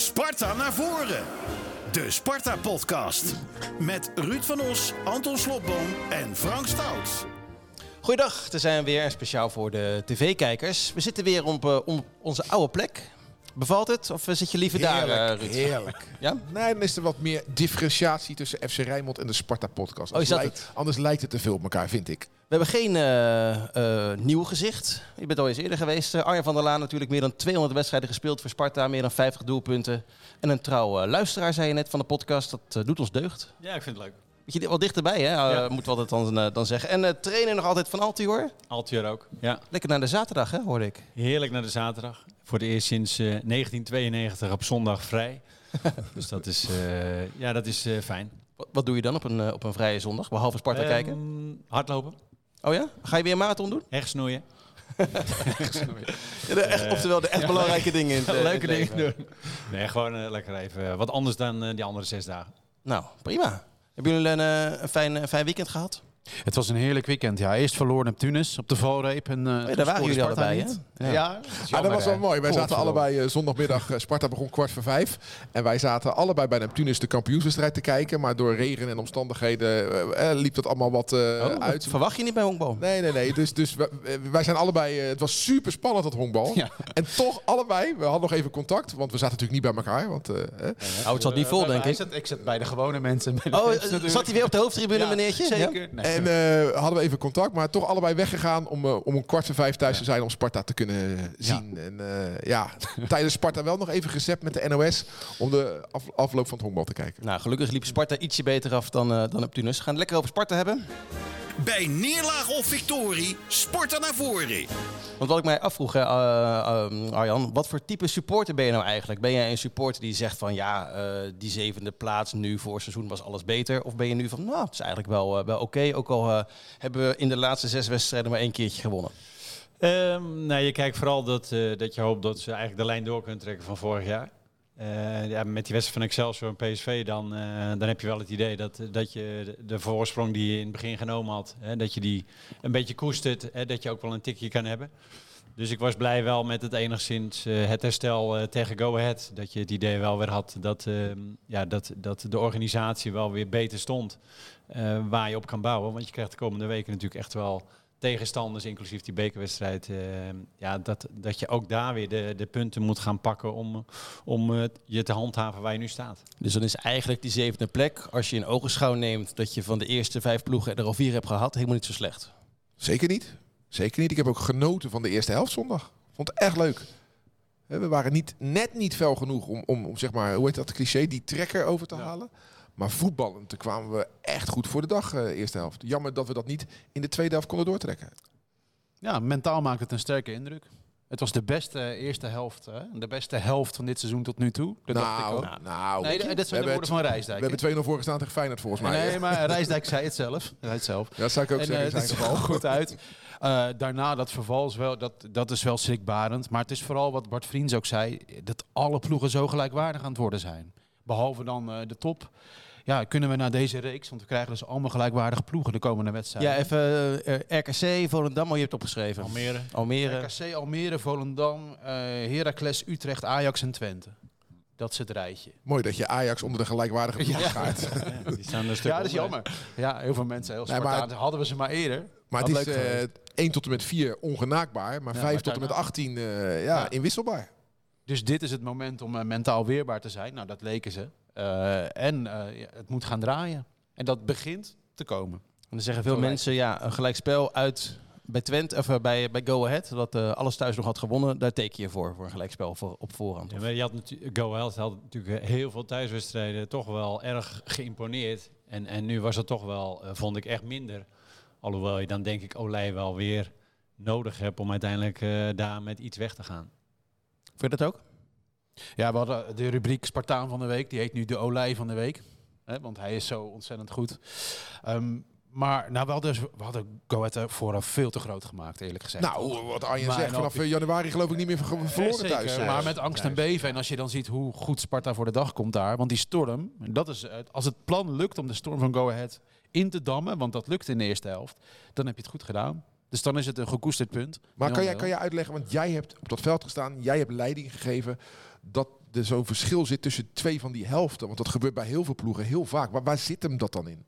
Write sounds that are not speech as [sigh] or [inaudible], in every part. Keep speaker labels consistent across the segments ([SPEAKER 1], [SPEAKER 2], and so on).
[SPEAKER 1] Sparta naar voren. De Sparta-podcast. Met Ruud van Os, Anton Slobboom en Frank Stout.
[SPEAKER 2] Goeiedag, er zijn we weer speciaal voor de tv-kijkers. We zitten weer op, eh, op onze oude plek. Bevalt het? Of eh, zit je liever daar,
[SPEAKER 3] Heerlijk,
[SPEAKER 2] eh, Ruud?
[SPEAKER 3] heerlijk. [laughs]
[SPEAKER 2] Ja?
[SPEAKER 3] Nee, dan is er wat meer differentiatie tussen FC Rijnmond en de.
[SPEAKER 2] Oh,
[SPEAKER 3] Anders,
[SPEAKER 2] dat
[SPEAKER 3] lijkt- anders lijkt het te veel op elkaar, vind ik.
[SPEAKER 2] We hebben geen eh, eh, nieuw gezicht. Je bent al eens eerder geweest. Eh, Arjen van der Laan natuurlijk meer dan 200 wedstrijden gespeeld voor Sparta. Meer dan 50 doelpunten. En een trouw eh, luisteraar, zei je net, van de podcast. Dat doet ons deugd.
[SPEAKER 4] Ja, ik vind het leuk.
[SPEAKER 2] Beetje wat dichterbij, hè?
[SPEAKER 4] Ja.
[SPEAKER 2] Moeten we altijd dan, dan zeggen. En trainen nog altijd van Altior.
[SPEAKER 4] Altier ook. Ja,
[SPEAKER 2] Lekker naar de zaterdag, hè, hoorde ik.
[SPEAKER 4] heerlijk naar de zaterdag. Voor het eerst sinds eh, 1992 op zondag vrij. [laughs] dus dat is, ja, dat is fijn.
[SPEAKER 2] Wat, wat doe je dan op een, op een vrije zondag? Behalve Sparta
[SPEAKER 4] Ehm,
[SPEAKER 2] kijken.
[SPEAKER 4] Hardlopen,
[SPEAKER 2] Oh ja? Ga je weer een marathon doen?
[SPEAKER 4] hersnoeien.
[SPEAKER 2] Ja, de echt, oftewel de echt belangrijke dingen in het, [laughs] eh, in
[SPEAKER 4] Leuke
[SPEAKER 2] het
[SPEAKER 4] dingen doen. Nee, gewoon eh, lekker even wat anders dan eh, die andere zes dagen.
[SPEAKER 2] Nou, prima. Hebben jullie een, eh, een, fijn, een fijn weekend gehad?
[SPEAKER 5] Het was een heerlijk weekend. Ja, eerst verloren Neptunus op de valreep. En, eh,
[SPEAKER 2] Oh daar waren jullie
[SPEAKER 5] Sparta
[SPEAKER 2] allebei,
[SPEAKER 5] niet.
[SPEAKER 2] hè?
[SPEAKER 5] Ja,
[SPEAKER 2] Ja.
[SPEAKER 5] dat
[SPEAKER 3] Ah, dat
[SPEAKER 5] jammer,
[SPEAKER 3] was wel mooi. Wij zaten allebei eh, zondagmiddag. eh, Sparta begon kwart voor vijf. En wij zaten allebei bij Neptunus de kampioenswedstrijd te kijken. Maar door regen en omstandigheden liep dat allemaal wat eh,
[SPEAKER 2] Oh,
[SPEAKER 3] uit.
[SPEAKER 2] Verwacht je niet bij honkbal?
[SPEAKER 3] Nee, nee, nee. Dus, dus wij, wij zijn allebei... het was super spannend, dat honkbal.
[SPEAKER 5] Ja.
[SPEAKER 3] En toch allebei, we hadden nog even contact. Want we zaten natuurlijk niet bij elkaar. Want, eh, eh,
[SPEAKER 2] Oh, het zat niet vol, denk ik.
[SPEAKER 5] zat- ik zat bij de gewone mensen.
[SPEAKER 2] Oh, zat hij weer op de hoofdtribune,
[SPEAKER 5] Ja,
[SPEAKER 2] meneertje?
[SPEAKER 5] Zeker. Nee.
[SPEAKER 3] En eh, hadden we even contact, maar toch allebei weggegaan om, eh, om een kwart voor vijf thuis te zijn om Sparta te kunnen zien. En eh, ja, [laughs] tijdens Sparta wel nog even gezet met de NOS om de af- afloop van het honkbal te kijken.
[SPEAKER 2] Nou, gelukkig liep Sparta ietsje beter af dan, eh dan Neptunus. We gaan het lekker over Sparta hebben.
[SPEAKER 1] Bij neerlaag of victorie, Sparta naar voren.
[SPEAKER 2] Want wat ik mij afvroeg, hè, eh, eh, Arjan, wat voor type supporter ben je nou eigenlijk? Ben jij een supporter die zegt van ja, eh, die zevende plaats nu voor seizoen was alles beter? Of ben je nu van nou, het is eigenlijk wel, wel oké, ook al eh, hebben we in de laatste zes wedstrijden maar één keertje gewonnen.
[SPEAKER 4] Ehm nou, je kijkt vooral dat, eh, dat je hoopt dat ze eigenlijk de lijn door kunnen trekken van vorig jaar. Eh, ja, met die wedstrijd van Excelsior en PSV, dan, eh, dan heb je wel het idee dat, dat je de, voorsprong die je in het begin genomen had, hè, dat je die een beetje koestert, hè, dat je ook wel een tikje kan hebben. Dus ik was blij wel met het enigszins eh, het herstel tegen Go Ahead. Dat je het idee wel weer had dat, ehm, ja, dat, dat de organisatie wel weer beter stond. waar je op kan bouwen. Want je krijgt de komende weken natuurlijk echt wel tegenstanders, inclusief die bekerwedstrijd. eh, ja, dat, dat je ook daar weer de, de punten moet gaan pakken om, om eh, je te handhaven waar je nu staat.
[SPEAKER 2] Dus dan is eigenlijk die zevende plek, als je in ogenschouw neemt dat je van de eerste vijf ploegen er al vier hebt gehad, helemaal niet zo slecht.
[SPEAKER 3] Zeker niet. Zeker niet. Ik heb ook genoten van de eerste helft zondag. Vond het echt leuk. Hè, We waren niet, net niet fel genoeg om, om, om zeg maar, hoe heet dat cliché, die trekker over te halen. Maar voetballend kwamen we echt goed voor de dag, eh, eerste helft. Jammer dat we dat niet in de tweede helft konden doortrekken.
[SPEAKER 5] Ja, mentaal maakt het een sterke indruk. Het was de beste eerste helft, hè? de beste helft van dit seizoen tot nu toe. Dat dacht ik
[SPEAKER 3] nou,
[SPEAKER 5] ook.
[SPEAKER 3] nou,
[SPEAKER 5] Nee, dat zijn
[SPEAKER 3] we
[SPEAKER 5] de
[SPEAKER 3] hebben
[SPEAKER 5] woorden van
[SPEAKER 3] we
[SPEAKER 5] Rijsdijk.
[SPEAKER 3] hebben 2-0 voor gestaan tegen Feyenoord volgens mij.
[SPEAKER 5] Nee, [laughs] maar Rijsdijk zei het zelf. Hij het zelf.
[SPEAKER 3] Dat zou ik ook
[SPEAKER 5] En,
[SPEAKER 3] zeggen
[SPEAKER 5] eh,
[SPEAKER 3] zijn
[SPEAKER 5] het
[SPEAKER 3] geval.
[SPEAKER 5] goed uit. [laughs] Eh, daarna dat verval is wel, dat, dat is wel schrikbarend. Maar het is vooral wat Bart Vriends ook zei, dat alle ploegen zo gelijkwaardig aan het worden zijn. Behalve dan eh, de top. Ja, kunnen we naar deze reeks, want we krijgen dus allemaal gelijkwaardige ploegen de komende wedstrijden.
[SPEAKER 2] Ja, even eh, RKC, Volendam, oh, je hebt opgeschreven.
[SPEAKER 4] Almere.
[SPEAKER 2] Almere.
[SPEAKER 5] RKC, Almere, Volendam, eh Heracles, Utrecht, Ajax en Twente. Dat is het rijtje.
[SPEAKER 3] Mooi dat je Ajax onder de gelijkwaardige ploeg schaart. [laughs]
[SPEAKER 4] Ja, die staan er een stuk
[SPEAKER 5] Ja, dat is
[SPEAKER 4] onder.
[SPEAKER 5] jammer. Ja, heel veel mensen, heel
[SPEAKER 3] Nee, maar-
[SPEAKER 5] Spartaan, hadden we ze maar eerder.
[SPEAKER 3] Maar het is
[SPEAKER 5] leuk
[SPEAKER 3] eh,
[SPEAKER 5] geweest.
[SPEAKER 3] 1 tot en met 4 ongenaakbaar, maar
[SPEAKER 5] Ja,
[SPEAKER 3] 5
[SPEAKER 5] maar
[SPEAKER 3] tot en met
[SPEAKER 5] daarna-
[SPEAKER 3] 18 eh, ja,
[SPEAKER 5] Ja.
[SPEAKER 3] inwisselbaar.
[SPEAKER 5] Dus dit is het moment om mentaal weerbaar te zijn. Nou, dat leken ze. Eh, en eh, het moet gaan draaien. En dat begint te komen.
[SPEAKER 2] En dan zeggen veel
[SPEAKER 5] Zo lijkt
[SPEAKER 2] mensen, ja, een gelijkspel uit bij Twente, of eh, bij, bij Go Ahead, dat eh, alles thuis nog had gewonnen, daar teken je voor, voor een gelijkspel voor, op voorhand.
[SPEAKER 4] Ja, maar je had natuurlijk, Go Ahead had natuurlijk heel veel thuiswedstrijden toch wel erg geïmponeerd. En, en nu was het toch wel, vond ik, echt minder. Alhoewel je dan denk ik Olij wel weer nodig hebt om uiteindelijk eh, daar met iets weg te gaan.
[SPEAKER 2] Vond je dat ook?
[SPEAKER 5] Ja, we hadden de rubriek Spartaan van de Week. Die heet nu de Olij van de Week. Hè, want hij is zo ontzettend goed. Ehm, maar nou, we hadden, we hadden Go Ahead er vooraf veel te groot gemaakt, eerlijk gezegd.
[SPEAKER 3] Nou, wat Arjen
[SPEAKER 5] Maar
[SPEAKER 3] zegt, vanaf eh, januari geloof ik niet meer ver- verloren
[SPEAKER 5] Zeker,
[SPEAKER 3] thuis. eh.
[SPEAKER 5] maar met angst en beven. En als je dan ziet hoe goed Sparta voor de dag komt daar. Want die storm, dat is, als het plan lukt om de storm van Go Ahead in te dammen. Want dat lukt in de eerste helft. Dan heb je het goed gedaan. Dus dan is het een gekoesterd punt.
[SPEAKER 3] Maar kan jij,
[SPEAKER 5] 0-0.
[SPEAKER 3] kan jij uitleggen, want jij hebt op dat veld gestaan, jij hebt leiding gegeven. Dat er zo'n verschil zit tussen twee van die helften. Want dat gebeurt bij heel veel ploegen heel vaak. Maar waar zit hem dat dan in?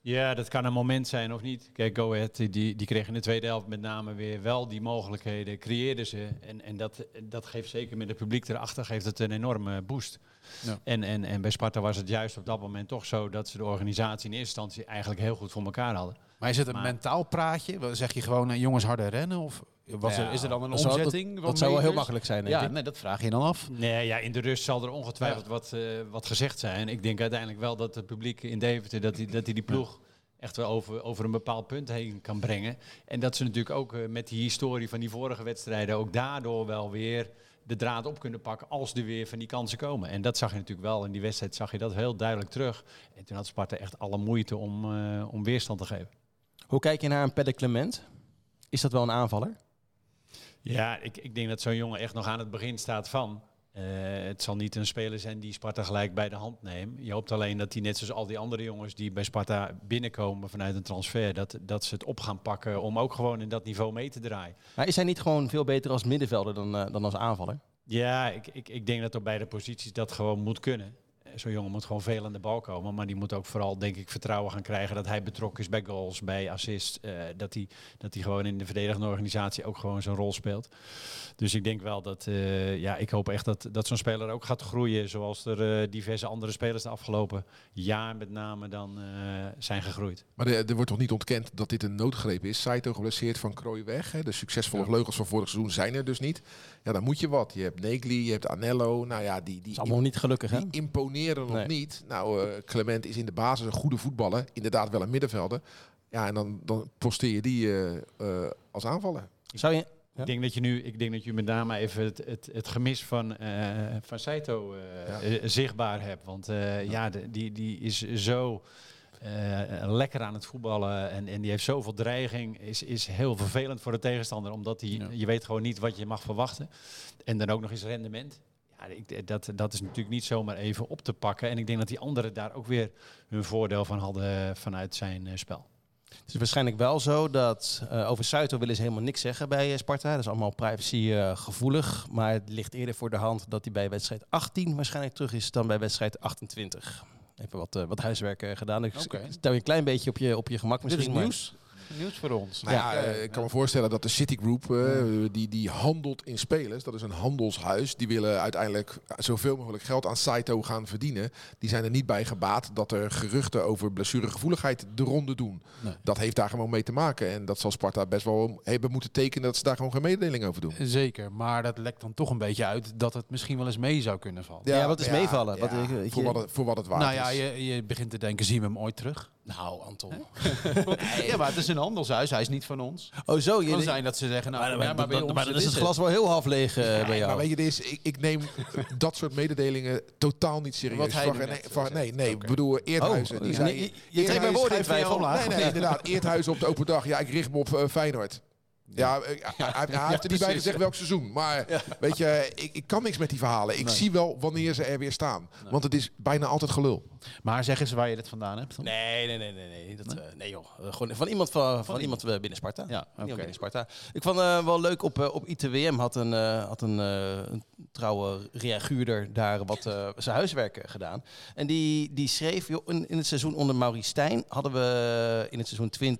[SPEAKER 4] Ja, dat kan een moment zijn of niet. Kijk, Go Ahead, die, die kreeg in de tweede helft met name weer wel die mogelijkheden, creëerden ze. En, en dat, dat geeft zeker met het publiek erachter geeft het een enorme boost.
[SPEAKER 5] Ja.
[SPEAKER 4] En, en, en bij Sparta was het juist op dat moment toch zo dat ze de organisatie in eerste instantie eigenlijk heel goed voor elkaar hadden.
[SPEAKER 5] Maar is het een
[SPEAKER 4] Maar-
[SPEAKER 5] mentaal praatje? Zeg je gewoon, eh, jongens harder rennen? Of was
[SPEAKER 2] Ja,
[SPEAKER 5] er, is er dan een
[SPEAKER 2] dat zou- dat-
[SPEAKER 5] omzetting?
[SPEAKER 2] Dat zou wel heel makkelijk zijn, denk
[SPEAKER 5] Ja,
[SPEAKER 2] ik.
[SPEAKER 5] nee, dat vraag je dan af.
[SPEAKER 4] Nee, ja, in de rust zal er ongetwijfeld wat, eh, wat gezegd zijn. Ik denk uiteindelijk wel dat het publiek in Deventer dat die, dat die, die ploeg echt wel over, over een bepaald punt heen kan brengen. En dat ze natuurlijk ook eh, met die historie van die vorige wedstrijden ook daardoor wel weer de draad op kunnen pakken als er weer van die kansen komen. En dat zag je natuurlijk wel. In die wedstrijd zag je dat heel duidelijk terug. En toen had Sparta echt alle moeite om, eh, om weerstand te geven.
[SPEAKER 2] Hoe kijk je naar een Pelle Clement? Is dat wel een aanvaller?
[SPEAKER 4] Ja, ik, ik denk dat zo'n jongen echt nog aan het begin staat van. Eh, het zal niet een speler zijn die Sparta gelijk bij de hand neemt. Je hoopt alleen dat hij net zoals al die andere jongens die bij Sparta binnenkomen vanuit een transfer, dat, dat ze het op gaan pakken om ook gewoon in dat niveau mee te draaien.
[SPEAKER 2] Maar is hij niet gewoon veel beter als middenvelder dan, eh, dan als aanvaller?
[SPEAKER 4] Ja, ik, ik, ik denk dat op beide posities dat gewoon moet kunnen. Zo'n jongen moet gewoon veel aan de bal komen. Maar die moet ook vooral, denk ik, vertrouwen gaan krijgen dat hij betrokken is bij goals, bij assists. eh, dat, hij, dat hij gewoon in de verdedigende organisatie ook gewoon zijn rol speelt. Dus ik denk wel dat, eh, ja, ik hoop echt dat, dat zo'n speler ook gaat groeien. Zoals er eh, diverse andere spelers de afgelopen jaar met name dan eh, zijn gegroeid.
[SPEAKER 3] Maar er, er wordt toch niet ontkend dat dit een noodgreep is? Saito geblesseerd van Krooi weg. Hè? De succesvolle vleugels van vorig seizoen zijn er dus niet. Ja, dan moet je wat. Je hebt Negli, je hebt Anello. Nou ja, die, die,
[SPEAKER 2] is allemaal niet gelukkig, hè?
[SPEAKER 3] die imponeren nog
[SPEAKER 2] Nee.
[SPEAKER 3] niet. Nou, eh, Clement is in de basis een goede voetballer. Inderdaad wel een middenvelder. Ja, en dan, dan posteer je die eh, eh, als aanvaller.
[SPEAKER 2] Zou je... Ja.
[SPEAKER 4] Ik denk dat je nu, ik denk dat je met name even het, het, het gemis van, eh van Saito zichtbaar hebt. Want eh, ja, de- die, die is zo lekker aan het voetballen en, en die heeft zoveel dreiging. Is, is heel vervelend voor de tegenstander, omdat hij,
[SPEAKER 5] Ja.
[SPEAKER 4] je weet gewoon niet wat je mag verwachten. En dan ook nog eens rendement. Ja, ik, dat, dat is natuurlijk niet zomaar even op te pakken. En ik denk dat die anderen daar ook weer hun voordeel van hadden vanuit zijn eh, spel.
[SPEAKER 2] Het is waarschijnlijk wel zo dat eh, over Suito willen ze helemaal niks zeggen bij eh, Sparta. Dat is allemaal privacy eh, gevoelig. Maar het ligt eerder voor de hand dat hij bij wedstrijd 18 waarschijnlijk terug is dan bij wedstrijd 28. Even wat, eh, wat huiswerk eh, gedaan. Ik
[SPEAKER 5] Oké.
[SPEAKER 2] stel je een klein beetje op je, op je gemak
[SPEAKER 5] Dit
[SPEAKER 2] misschien.
[SPEAKER 5] is nieuws. Nieuws voor ons.
[SPEAKER 3] Nou ja, eh, ik kan me voorstellen dat de Citigroup, eh, die, die handelt in spelers, dat is een handelshuis, die willen uiteindelijk zoveel mogelijk geld aan Saito gaan verdienen. Die zijn er niet bij gebaat dat er geruchten over blessuregevoeligheid de ronde doen.
[SPEAKER 5] Nee.
[SPEAKER 3] Dat heeft daar gewoon mee te maken. En dat zal Sparta best wel hebben moeten tekenen dat ze daar gewoon geen mededeling over doen.
[SPEAKER 5] Zeker, maar dat lekt dan toch een beetje uit dat het misschien wel eens mee zou kunnen vallen.
[SPEAKER 2] Ja, wat is meevallen? Wat, ik- ik-
[SPEAKER 3] voor, wat het, voor wat het waard
[SPEAKER 5] nou ja,
[SPEAKER 3] is.
[SPEAKER 5] je, je begint te denken, zien we hem ooit terug?
[SPEAKER 2] Nou, Anton. [laughs]
[SPEAKER 5] Ja, maar het is een handelshuis, hij is niet van ons.
[SPEAKER 2] Oh, zo.
[SPEAKER 5] Het
[SPEAKER 2] Je,
[SPEAKER 5] kan zijn dat ze zeggen, nou,
[SPEAKER 2] maar,
[SPEAKER 5] ja,
[SPEAKER 2] maar,
[SPEAKER 5] maar bij
[SPEAKER 2] dan-
[SPEAKER 5] ons
[SPEAKER 2] maar dan is het
[SPEAKER 5] het.
[SPEAKER 2] glas wel heel half leeg eh, bij
[SPEAKER 3] Maar
[SPEAKER 2] jou.
[SPEAKER 3] weet je, dit is, ik, ik neem dat soort mededelingen totaal niet serieus.
[SPEAKER 5] Wat hij
[SPEAKER 3] Van-
[SPEAKER 5] nu
[SPEAKER 3] nee, van- nee, nee, ik bedoel Eerthuizen.
[SPEAKER 2] Oh,
[SPEAKER 3] die
[SPEAKER 2] je-
[SPEAKER 3] zei,
[SPEAKER 2] je- je trekt mijn woorden in twijfel.
[SPEAKER 3] Nee, nee, inderdaad. [laughs] Eerthuizen op de open dag. Ja, ik richt me op eh, Feyenoord. Ja, eh, [laughs] hij, hij- heeft er niet bij
[SPEAKER 5] precies.
[SPEAKER 3] gezegd welk seizoen. Maar weet je, ik, ik kan niks met die verhalen. Ik zie wel wanneer ze er weer staan. Want het is bijna altijd gelul.
[SPEAKER 5] Maar zeg eens waar je dit vandaan hebt. dan.
[SPEAKER 2] Nee, nee, nee, nee, nee. Dat, eh, nee joh. Eh, gewoon van iemand, van, van, iemand binnen Sparta.
[SPEAKER 5] Ja,
[SPEAKER 2] binnen Sparta. Ik vond het wel leuk op, op ITWM had een, eh, had een, een trouwe reaguurder daar wat eh, zijn huiswerk eh, gedaan. En die, die schreef, joh, in, in het seizoen onder Maurice Stijn hadden we in het seizoen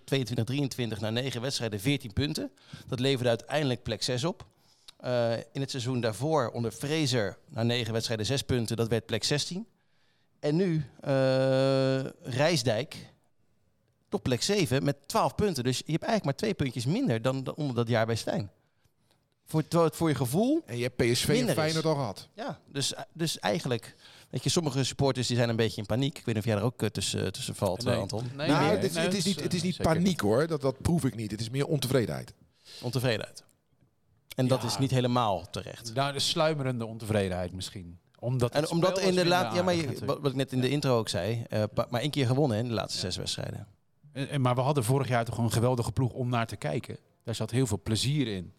[SPEAKER 2] 22-23 na negen wedstrijden 14 punten. Dat leverde uiteindelijk plek 6 op. Eh, in het seizoen daarvoor onder Fraser na negen wedstrijden 6 punten, dat werd plek 16. En nu eh Rijsdijk op plek 7 met 12 punten. Dus je hebt eigenlijk maar twee puntjes minder dan, dan onder dat jaar bij Stijn. Voor, het voor je gevoel,
[SPEAKER 3] En je hebt PSV en
[SPEAKER 2] is.
[SPEAKER 3] Feyenoord al gehad.
[SPEAKER 2] ja. Dus, dus eigenlijk, weet je, sommige supporters die zijn een beetje in paniek. Ik weet niet of jij er ook eh, tussen, tussen valt,
[SPEAKER 5] Nee.
[SPEAKER 2] Anton.
[SPEAKER 5] Nee,
[SPEAKER 3] nou,
[SPEAKER 5] nee,
[SPEAKER 3] het is,
[SPEAKER 5] nee,
[SPEAKER 3] het is niet, het is niet paniek hoor. Dat, dat proef ik niet. Het is meer ontevredenheid.
[SPEAKER 2] Ontevredenheid. En dat
[SPEAKER 5] Ja.
[SPEAKER 2] is niet helemaal terecht.
[SPEAKER 5] Nou, de sluimerende ontevredenheid misschien. Omdat
[SPEAKER 2] En omdat in de
[SPEAKER 5] minder
[SPEAKER 2] laat, ja, maar je- wat, ik net in de intro ook zei, eh, maar één keer gewonnen hè, in de laatste zes wedstrijden.
[SPEAKER 5] En- en- Maar we hadden vorig jaar toch een geweldige ploeg om naar te kijken. Daar zat heel veel plezier in.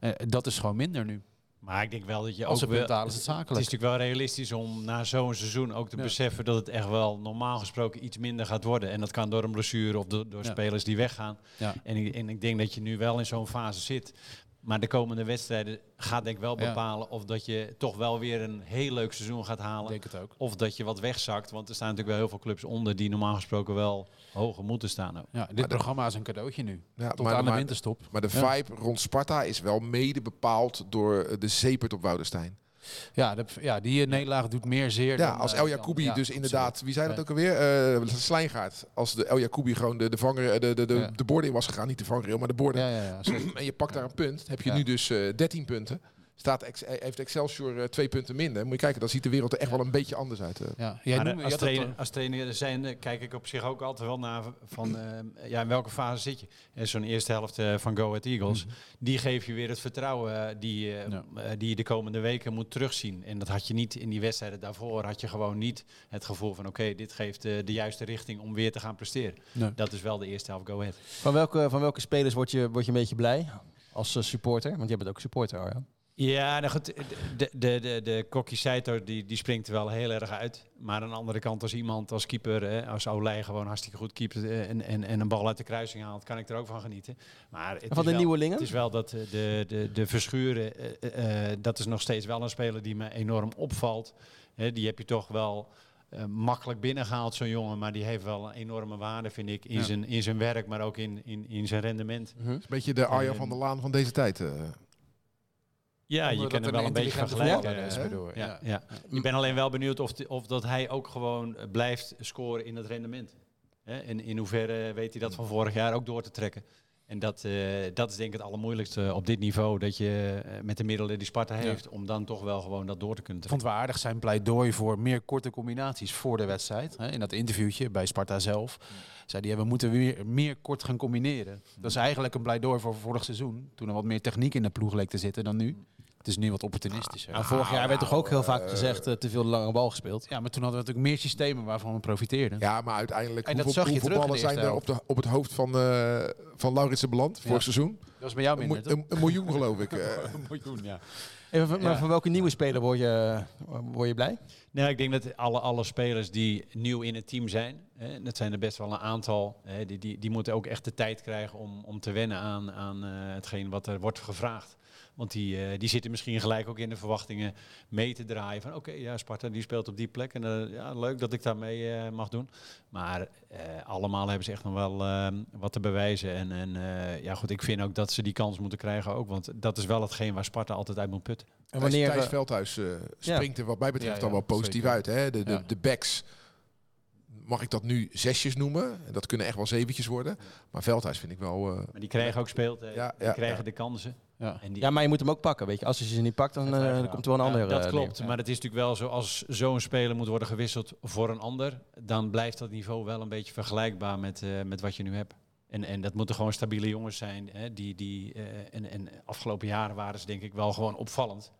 [SPEAKER 5] Eh, dat is gewoon minder nu.
[SPEAKER 4] Maar ik denk wel dat je
[SPEAKER 5] Als
[SPEAKER 4] ook wel,
[SPEAKER 5] is het
[SPEAKER 4] Het is
[SPEAKER 5] zakelijk.
[SPEAKER 4] natuurlijk wel realistisch om na zo'n seizoen ook te
[SPEAKER 5] Ja.
[SPEAKER 4] beseffen dat het echt wel normaal gesproken iets minder gaat worden. En dat kan door een blessure of door, door
[SPEAKER 5] Ja.
[SPEAKER 4] spelers die weggaan.
[SPEAKER 5] Ja.
[SPEAKER 4] En, ik, en ik denk dat je nu wel in zo'n fase zit Maar de komende wedstrijden gaat denk ik wel bepalen of dat je toch wel weer een heel leuk seizoen gaat halen.
[SPEAKER 5] denk het ook.
[SPEAKER 4] Of dat je wat wegzakt. Want er staan natuurlijk wel heel veel clubs onder die normaal gesproken wel hoger moeten staan. ook.
[SPEAKER 5] Ja, dit programma is een cadeautje nu.
[SPEAKER 3] Ja,
[SPEAKER 5] Tot
[SPEAKER 3] maar,
[SPEAKER 5] aan de
[SPEAKER 3] maar,
[SPEAKER 5] winterstop.
[SPEAKER 3] maar de
[SPEAKER 5] Ja.
[SPEAKER 3] vibe rond Sparta is wel mede bepaald door eh, de zeepert op Woudenstein.
[SPEAKER 5] Ja, de, ja die eh, nederlaag doet meer zeer
[SPEAKER 3] Ja,
[SPEAKER 5] dan,
[SPEAKER 3] als
[SPEAKER 5] eh,
[SPEAKER 3] El Jacoubi
[SPEAKER 5] ja,
[SPEAKER 3] dus inderdaad,
[SPEAKER 5] absoluut.
[SPEAKER 3] wie zei dat
[SPEAKER 5] Ja.
[SPEAKER 3] ook alweer? Eh Slijngaard. Als de El Jacoubi gewoon de, de, vanger, de, de, de,
[SPEAKER 5] Ja.
[SPEAKER 3] de borden in was gegaan, niet de vangrail, maar de borden.
[SPEAKER 5] Ja, ja, ja. zeker. [clears throat]
[SPEAKER 3] En je pakt daar een punt, heb je
[SPEAKER 5] Ja.
[SPEAKER 3] nu dus eh 13 punten. Staat ex, eh, heeft Excelsior eh, twee punten minder. Moet je kijken, dan ziet de wereld er echt wel een beetje anders uit. eh.
[SPEAKER 5] Ja, jij noemde- je
[SPEAKER 4] als, trainer, als trainer zijn, kijk ik op zich ook altijd wel naar van eh, ja, in welke fase zit je. En Zo'n eerste helft eh, van Go Ahead Eagles, die geeft je weer het vertrouwen die,
[SPEAKER 5] Ja.
[SPEAKER 4] die je de komende weken moet terugzien. En dat had je niet in die wedstrijden daarvoor. Had je gewoon niet het gevoel van oké, dit geeft de juiste richting om weer te gaan presteren.
[SPEAKER 5] Nee.
[SPEAKER 4] Dat is wel de eerste helft Go Ahead.
[SPEAKER 2] Van welke, van welke spelers word je, word je een beetje blij als eh, supporter? Want jij bent ook supporter, Arjan.
[SPEAKER 4] Ja, nou goed, de, de, de, de Kokkie Saito die, die springt er wel heel erg uit. Maar aan de andere kant, als iemand als keeper, hè, als Olij gewoon hartstikke goed keept eh, en, en, en een bal uit de kruising haalt, kan ik er ook van genieten. Maar het
[SPEAKER 2] van de
[SPEAKER 4] wel-
[SPEAKER 2] nieuwelingen?
[SPEAKER 4] Het is wel dat eh, de, de, de Verschuren, eh, eh, eh, dat is nog steeds wel een speler die me enorm opvalt. Hè, die heb je toch wel eh, makkelijk binnengehaald, zo'n jongen. Maar die heeft wel een enorme waarde, vind ik, in,
[SPEAKER 5] Ja.
[SPEAKER 4] zijn, in zijn werk, maar ook in, in, in zijn rendement.
[SPEAKER 2] Mhm.
[SPEAKER 3] Een beetje de Arjan
[SPEAKER 4] Ehm,
[SPEAKER 3] van der Laan van deze tijd.
[SPEAKER 4] Ja, je kan hem wel een beetje vergelijken.
[SPEAKER 5] is, bedoel je.
[SPEAKER 4] Ja,
[SPEAKER 5] Ja.
[SPEAKER 4] ja. Ik ben alleen wel benieuwd of, de- of dat hij ook gewoon eh, blijft scoren in het rendement. Hè? En in hoeverre weet hij dat van vorig jaar ook door te trekken. En dat, eh, dat is denk ik het allermoeilijkste op dit niveau. Dat je eh, met de middelen die Sparta heeft, om dan toch wel gewoon dat door te kunnen
[SPEAKER 5] Ik vond
[SPEAKER 4] trekken.
[SPEAKER 5] het wel aardig zijn pleidooi voor meer korte combinaties voor de wedstrijd. Hè, in dat interviewtje bij Sparta zelf zei hij, ja, we moeten weer meer kort gaan combineren. Dat is eigenlijk een pleidooi voor vorig seizoen. Toen er wat meer techniek in de ploeg leek te zitten dan nu. Het is nu wat opportunistischer.
[SPEAKER 2] Nou, vorig jaar werd toch ook heel vaak gezegd, eh, te veel lange bal gespeeld.
[SPEAKER 5] Ja, maar toen hadden we natuurlijk meer systemen waarvan we profiteerden.
[SPEAKER 3] Ja, maar uiteindelijk,
[SPEAKER 5] En dat
[SPEAKER 3] hoeveel,
[SPEAKER 5] zag
[SPEAKER 3] ballen zijn er op, de, op het hoofd van, eh van Lauritsen beland vorig
[SPEAKER 5] Ja.
[SPEAKER 3] seizoen?
[SPEAKER 5] Dat was bij jou
[SPEAKER 3] Een,
[SPEAKER 5] minder,
[SPEAKER 3] een, een miljoen geloof ik. [laughs] eh.
[SPEAKER 5] Een miljoen, ja.
[SPEAKER 2] Even, maar
[SPEAKER 5] Ja.
[SPEAKER 2] van welke nieuwe speler word je, word je blij?
[SPEAKER 4] Nou, ik denk dat alle, alle spelers die nieuw in het team zijn, hè, dat zijn er best wel een aantal, hè, die, die, die moeten ook echt de tijd krijgen om, om te wennen aan, aan eh, hetgeen wat er wordt gevraagd. Want die, eh, die zitten misschien gelijk ook in de verwachtingen mee te draaien van oké, ja, Sparta die speelt op die plek en eh, ja, leuk dat ik daarmee eh, mag doen. Maar eh, allemaal hebben ze echt nog wel eh, wat te bewijzen. En, en eh, ja goed, ik vind ook dat ze die kans moeten krijgen ook, want dat is wel hetgeen waar Sparta altijd uit moet putten.
[SPEAKER 2] En wanneer,
[SPEAKER 3] Thijs
[SPEAKER 2] eh,
[SPEAKER 3] Veldhuis springt er wat mij betreft
[SPEAKER 5] Ja,
[SPEAKER 3] dan wel positief
[SPEAKER 5] zeker.
[SPEAKER 3] uit. Hè? De, de,
[SPEAKER 5] Ja.
[SPEAKER 3] de backs, mag ik dat nu zesjes noemen? En Dat kunnen echt wel zeventjes worden. Maar Veldhuis vind ik wel... eh,
[SPEAKER 4] Maar die krijgen ook speeltijd,
[SPEAKER 3] Ja,
[SPEAKER 4] die krijgen
[SPEAKER 3] ja.
[SPEAKER 4] de kansen.
[SPEAKER 5] Ja.
[SPEAKER 4] En die,
[SPEAKER 2] ja, maar je moet hem ook pakken, weet je. Als je ze niet pakt, dan, eh, dan komt er wel een
[SPEAKER 4] Ja,
[SPEAKER 2] ander
[SPEAKER 4] dat
[SPEAKER 2] eh,
[SPEAKER 4] klopt,
[SPEAKER 2] neer.
[SPEAKER 4] maar het is natuurlijk wel zo als zo'n speler moet worden gewisseld voor een ander, dan blijft dat niveau wel een beetje vergelijkbaar met, eh, met wat je nu hebt. En, en dat moeten gewoon stabiele jongens zijn. Hè, die, die, eh, en, en afgelopen jaren waren ze denk ik wel gewoon opvallend.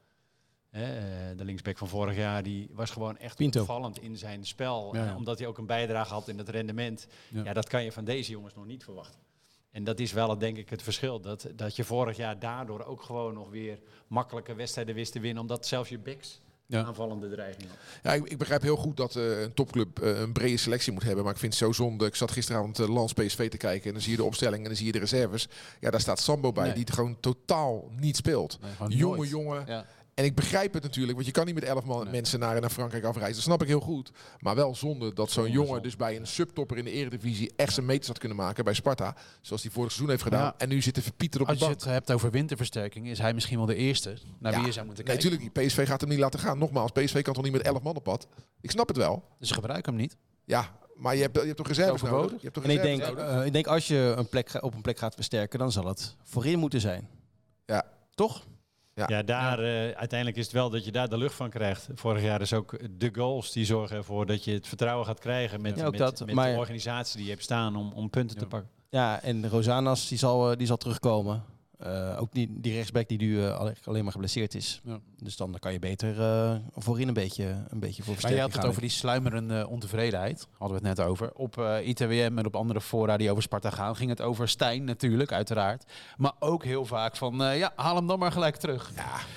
[SPEAKER 4] Hè, de linksback van vorig jaar die was gewoon echt
[SPEAKER 2] Pinto.
[SPEAKER 4] opvallend in zijn spel.
[SPEAKER 5] Ja, ja.
[SPEAKER 4] omdat hij ook een bijdrage had in het rendement.
[SPEAKER 5] Ja.
[SPEAKER 4] Ja. dat kan je van deze jongens nog niet verwachten. En dat is wel denk ik het verschil. Dat, dat je vorig jaar daardoor ook gewoon nog weer makkelijke wedstrijden wist te winnen. Omdat zelfs je backs
[SPEAKER 5] Ja.
[SPEAKER 4] aanvallende dreiging had.
[SPEAKER 3] Ja, ik, ik begrijp heel goed dat eh, een topclub eh, een brede selectie moet hebben. Maar ik vind het zo zonde. Ik zat gisteravond uh, Lans PSV te kijken. En dan zie je de opstelling en dan zie je de reserves. Ja, daar staat Sambo bij.
[SPEAKER 5] Nee.
[SPEAKER 3] Die het gewoon totaal niet speelt.
[SPEAKER 5] Nee,
[SPEAKER 3] jonge
[SPEAKER 5] nooit.
[SPEAKER 3] jongen.
[SPEAKER 5] Ja.
[SPEAKER 3] En ik begrijp het natuurlijk. Want je kan niet met elf man,
[SPEAKER 5] Nee.
[SPEAKER 3] mensen naar, naar Frankrijk afreizen. Dat snap ik heel goed. Maar wel zonde dat zo'n jongen dus bij een subtopper in de eredivisie echt zijn meters had kunnen maken bij Sparta. Zoals hij vorig seizoen heeft gedaan.
[SPEAKER 5] Ja.
[SPEAKER 3] En nu zit er Pieter op de
[SPEAKER 5] Als je
[SPEAKER 3] bank.
[SPEAKER 5] het hebt over winterversterking, is hij misschien wel de eerste naar
[SPEAKER 3] Ja,
[SPEAKER 5] wie je zou moeten
[SPEAKER 3] Nee,
[SPEAKER 5] kijken.
[SPEAKER 3] natuurlijk, PSV gaat hem niet laten gaan. Nogmaals, PSV kan toch niet met elf man op pad? Ik snap het wel.
[SPEAKER 5] Dus gebruik hem niet.
[SPEAKER 3] Ja, maar je hebt, je hebt toch reserves nodig? Je hebt toch
[SPEAKER 2] En ik denk,
[SPEAKER 3] nodig?
[SPEAKER 2] eh, ik denk als je een plek, ga- op een plek gaat versterken, dan zal het voorin moeten zijn.
[SPEAKER 3] Ja.
[SPEAKER 2] Toch?
[SPEAKER 3] Ja.
[SPEAKER 4] Ja, daar eh, uiteindelijk is het wel dat je daar de lucht van krijgt. Vorig jaar is ook de goals die zorgen ervoor dat je het vertrouwen gaat krijgen met,
[SPEAKER 2] Ja, ook
[SPEAKER 4] met,
[SPEAKER 2] dat,
[SPEAKER 4] met
[SPEAKER 2] maar-
[SPEAKER 4] de organisatie die je hebt staan om, om punten te pakken.
[SPEAKER 2] Ja, en Rosanas die zal, eh, die zal terugkomen. Eh, ook die, die rechtsback die nu eh, alleen- maar geblesseerd is.
[SPEAKER 5] Ja.
[SPEAKER 2] Dus dan kan je beter eh, voorin een beetje, een beetje voor
[SPEAKER 5] Maar je had het over die sluimerende ontevredenheid. Hadden we het net over. Op eh, ITWM en op andere fora die over Sparta gaan, ging het over Stijn natuurlijk, uiteraard. Maar ook heel vaak van, eh, ja, haal hem dan maar gelijk terug.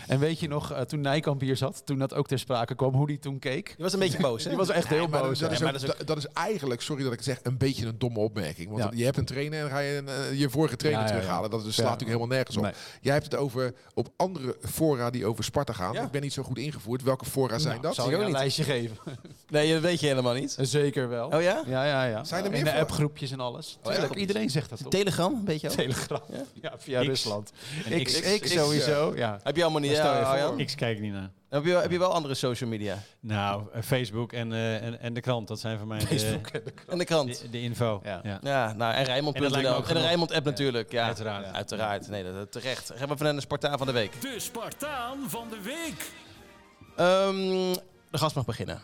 [SPEAKER 5] En weet je nog, eh, toen Nijkamp hier zat, toen dat ook ter sprake kwam, hoe die toen keek?
[SPEAKER 2] Die was een beetje boos, hè?
[SPEAKER 5] Die was echt heel
[SPEAKER 3] maar
[SPEAKER 5] boos.
[SPEAKER 3] Dat,
[SPEAKER 5] ja.
[SPEAKER 3] is
[SPEAKER 2] maar
[SPEAKER 3] ook-
[SPEAKER 2] dat is ook-
[SPEAKER 3] dat- dat is eigenlijk, sorry dat ik het zeg, een beetje een domme opmerking. Want
[SPEAKER 5] Ja.
[SPEAKER 3] je hebt een trainer en dan ga je een, je vorige trainer
[SPEAKER 5] Ja, ja, ja.
[SPEAKER 3] terughalen. Dat is, slaat
[SPEAKER 5] Ja.
[SPEAKER 3] natuurlijk helemaal nergens op.
[SPEAKER 5] Nee.
[SPEAKER 3] Jij hebt het over op andere fora die over Sparta gaan.
[SPEAKER 2] Ja.
[SPEAKER 3] Ik ben niet zo goed ingevoerd. Welke fora zijn dat?
[SPEAKER 5] Zal
[SPEAKER 2] Ik ook
[SPEAKER 5] een
[SPEAKER 2] niet.
[SPEAKER 5] lijstje geven? [laughs]
[SPEAKER 2] Nee, dat weet je helemaal niet.
[SPEAKER 5] Zeker wel.
[SPEAKER 2] Oh ja?
[SPEAKER 5] Ja, ja, ja.
[SPEAKER 3] Zijn er meer
[SPEAKER 5] In de appgroepjes en alles.
[SPEAKER 2] ja?
[SPEAKER 5] Tuurlijk, iedereen zegt dat toch?
[SPEAKER 2] Telegram, weet je ook?
[SPEAKER 5] Telegram.
[SPEAKER 2] Ja? [laughs]
[SPEAKER 5] Ja, via
[SPEAKER 4] X.
[SPEAKER 5] Rusland.
[SPEAKER 4] En
[SPEAKER 5] X,
[SPEAKER 4] X-
[SPEAKER 5] X, sowieso. Ja.
[SPEAKER 2] Heb je allemaal niet?
[SPEAKER 5] Je
[SPEAKER 2] Ja?
[SPEAKER 4] Ik kijk niet naar.
[SPEAKER 2] Heb je, heb je wel andere social media?
[SPEAKER 4] Nou, eh, Facebook en, eh, en, en de krant, dat zijn voor mij de,
[SPEAKER 5] Facebook en de krant.
[SPEAKER 2] En de krant?
[SPEAKER 4] de, de info.
[SPEAKER 5] Ja.
[SPEAKER 4] Ja.
[SPEAKER 2] Ja, nou, en
[SPEAKER 4] En
[SPEAKER 2] Rijnmond.nl.
[SPEAKER 4] ook
[SPEAKER 2] En de
[SPEAKER 4] genoeg.
[SPEAKER 2] Rijnmond app natuurlijk. Ja,
[SPEAKER 4] Uiteraard.
[SPEAKER 2] Uiteraard. Nee, dat, dat terecht. Gaan we even naar de Spartaan van de week.
[SPEAKER 1] De Spartaan van de week.
[SPEAKER 2] Ehm, de gast mag beginnen.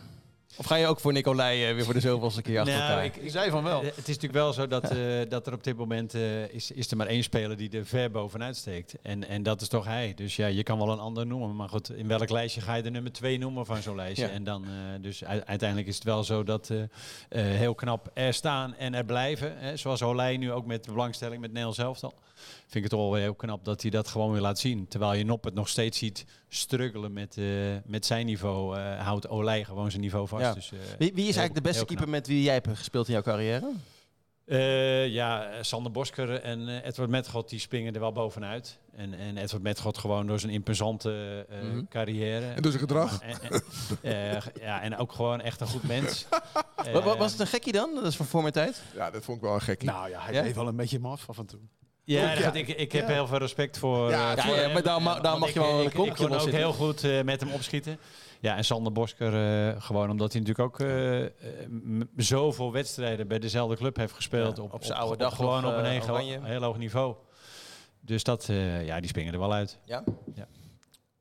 [SPEAKER 2] Of ga je ook voor Nicolai eh, weer voor de zoveelste keer achter
[SPEAKER 4] Nou,
[SPEAKER 2] elkaar?
[SPEAKER 4] ik,
[SPEAKER 5] Je zei van wel.
[SPEAKER 4] Eh, Het is natuurlijk wel zo dat, [laughs] eh, dat er op dit moment eh, is, is er maar één speler die er ver bovenuit steekt. En, en dat is toch hij. Dus ja, je kan wel een ander noemen. Maar goed, in welk lijstje ga je de nummer twee noemen van zo'n lijstje?
[SPEAKER 2] Ja.
[SPEAKER 4] En dan, eh, dus u- uiteindelijk is het wel zo dat eh, eh, heel knap er staan en er blijven. Hè? Zoals Olij nu ook met de belangstelling met Nederland zelf al. Vind ik het toch wel heel knap dat hij dat gewoon weer laat zien. Terwijl je Nop het nog steeds ziet struggelen met, eh, met zijn niveau. eh, houdt Olij gewoon zijn niveau vast.
[SPEAKER 2] Ja.
[SPEAKER 4] Dus, eh,
[SPEAKER 2] Wie, wie is eigenlijk de beste keeper met wie jij hebt gespeeld in jouw carrière?
[SPEAKER 4] Eh, ja, Sander Bosker en eh, Edward Metgod die springen er wel bovenuit. En, en Edward Metgod gewoon door zijn imposante eh,
[SPEAKER 2] Mhm.
[SPEAKER 4] carrière.
[SPEAKER 3] En door zijn gedrag?
[SPEAKER 4] En, en- eh, ja, en ook gewoon echt een goed mens. [laughs]
[SPEAKER 2] Wa- wa- was het een gekkie dan? Dat is van voor mijn tijd.
[SPEAKER 3] Ja, dat vond ik wel een gekkie.
[SPEAKER 5] Nou ja, hij
[SPEAKER 2] Ja?
[SPEAKER 5] deed wel een beetje maf af en toe.
[SPEAKER 4] Ja, ik, ik heb
[SPEAKER 3] Ja.
[SPEAKER 4] heel veel respect voor...
[SPEAKER 3] Ja,
[SPEAKER 2] ja, ja, maar daar ma- daar
[SPEAKER 4] want
[SPEAKER 2] mag je
[SPEAKER 4] ik-
[SPEAKER 2] wel een
[SPEAKER 4] ik,
[SPEAKER 2] konkje
[SPEAKER 4] ik kon ook
[SPEAKER 2] zitten.
[SPEAKER 4] heel goed eh, met hem opschieten. Ja, en Sander Bosker eh, gewoon omdat hij natuurlijk ook eh, eh, zoveel wedstrijden bij dezelfde club heeft gespeeld.
[SPEAKER 2] Ja,
[SPEAKER 4] op,
[SPEAKER 2] op zijn oude dag
[SPEAKER 4] gewoon op een heel, heel hoog niveau. Dus dat, eh, ja, die springen er wel uit.
[SPEAKER 2] Ja?
[SPEAKER 4] Ja.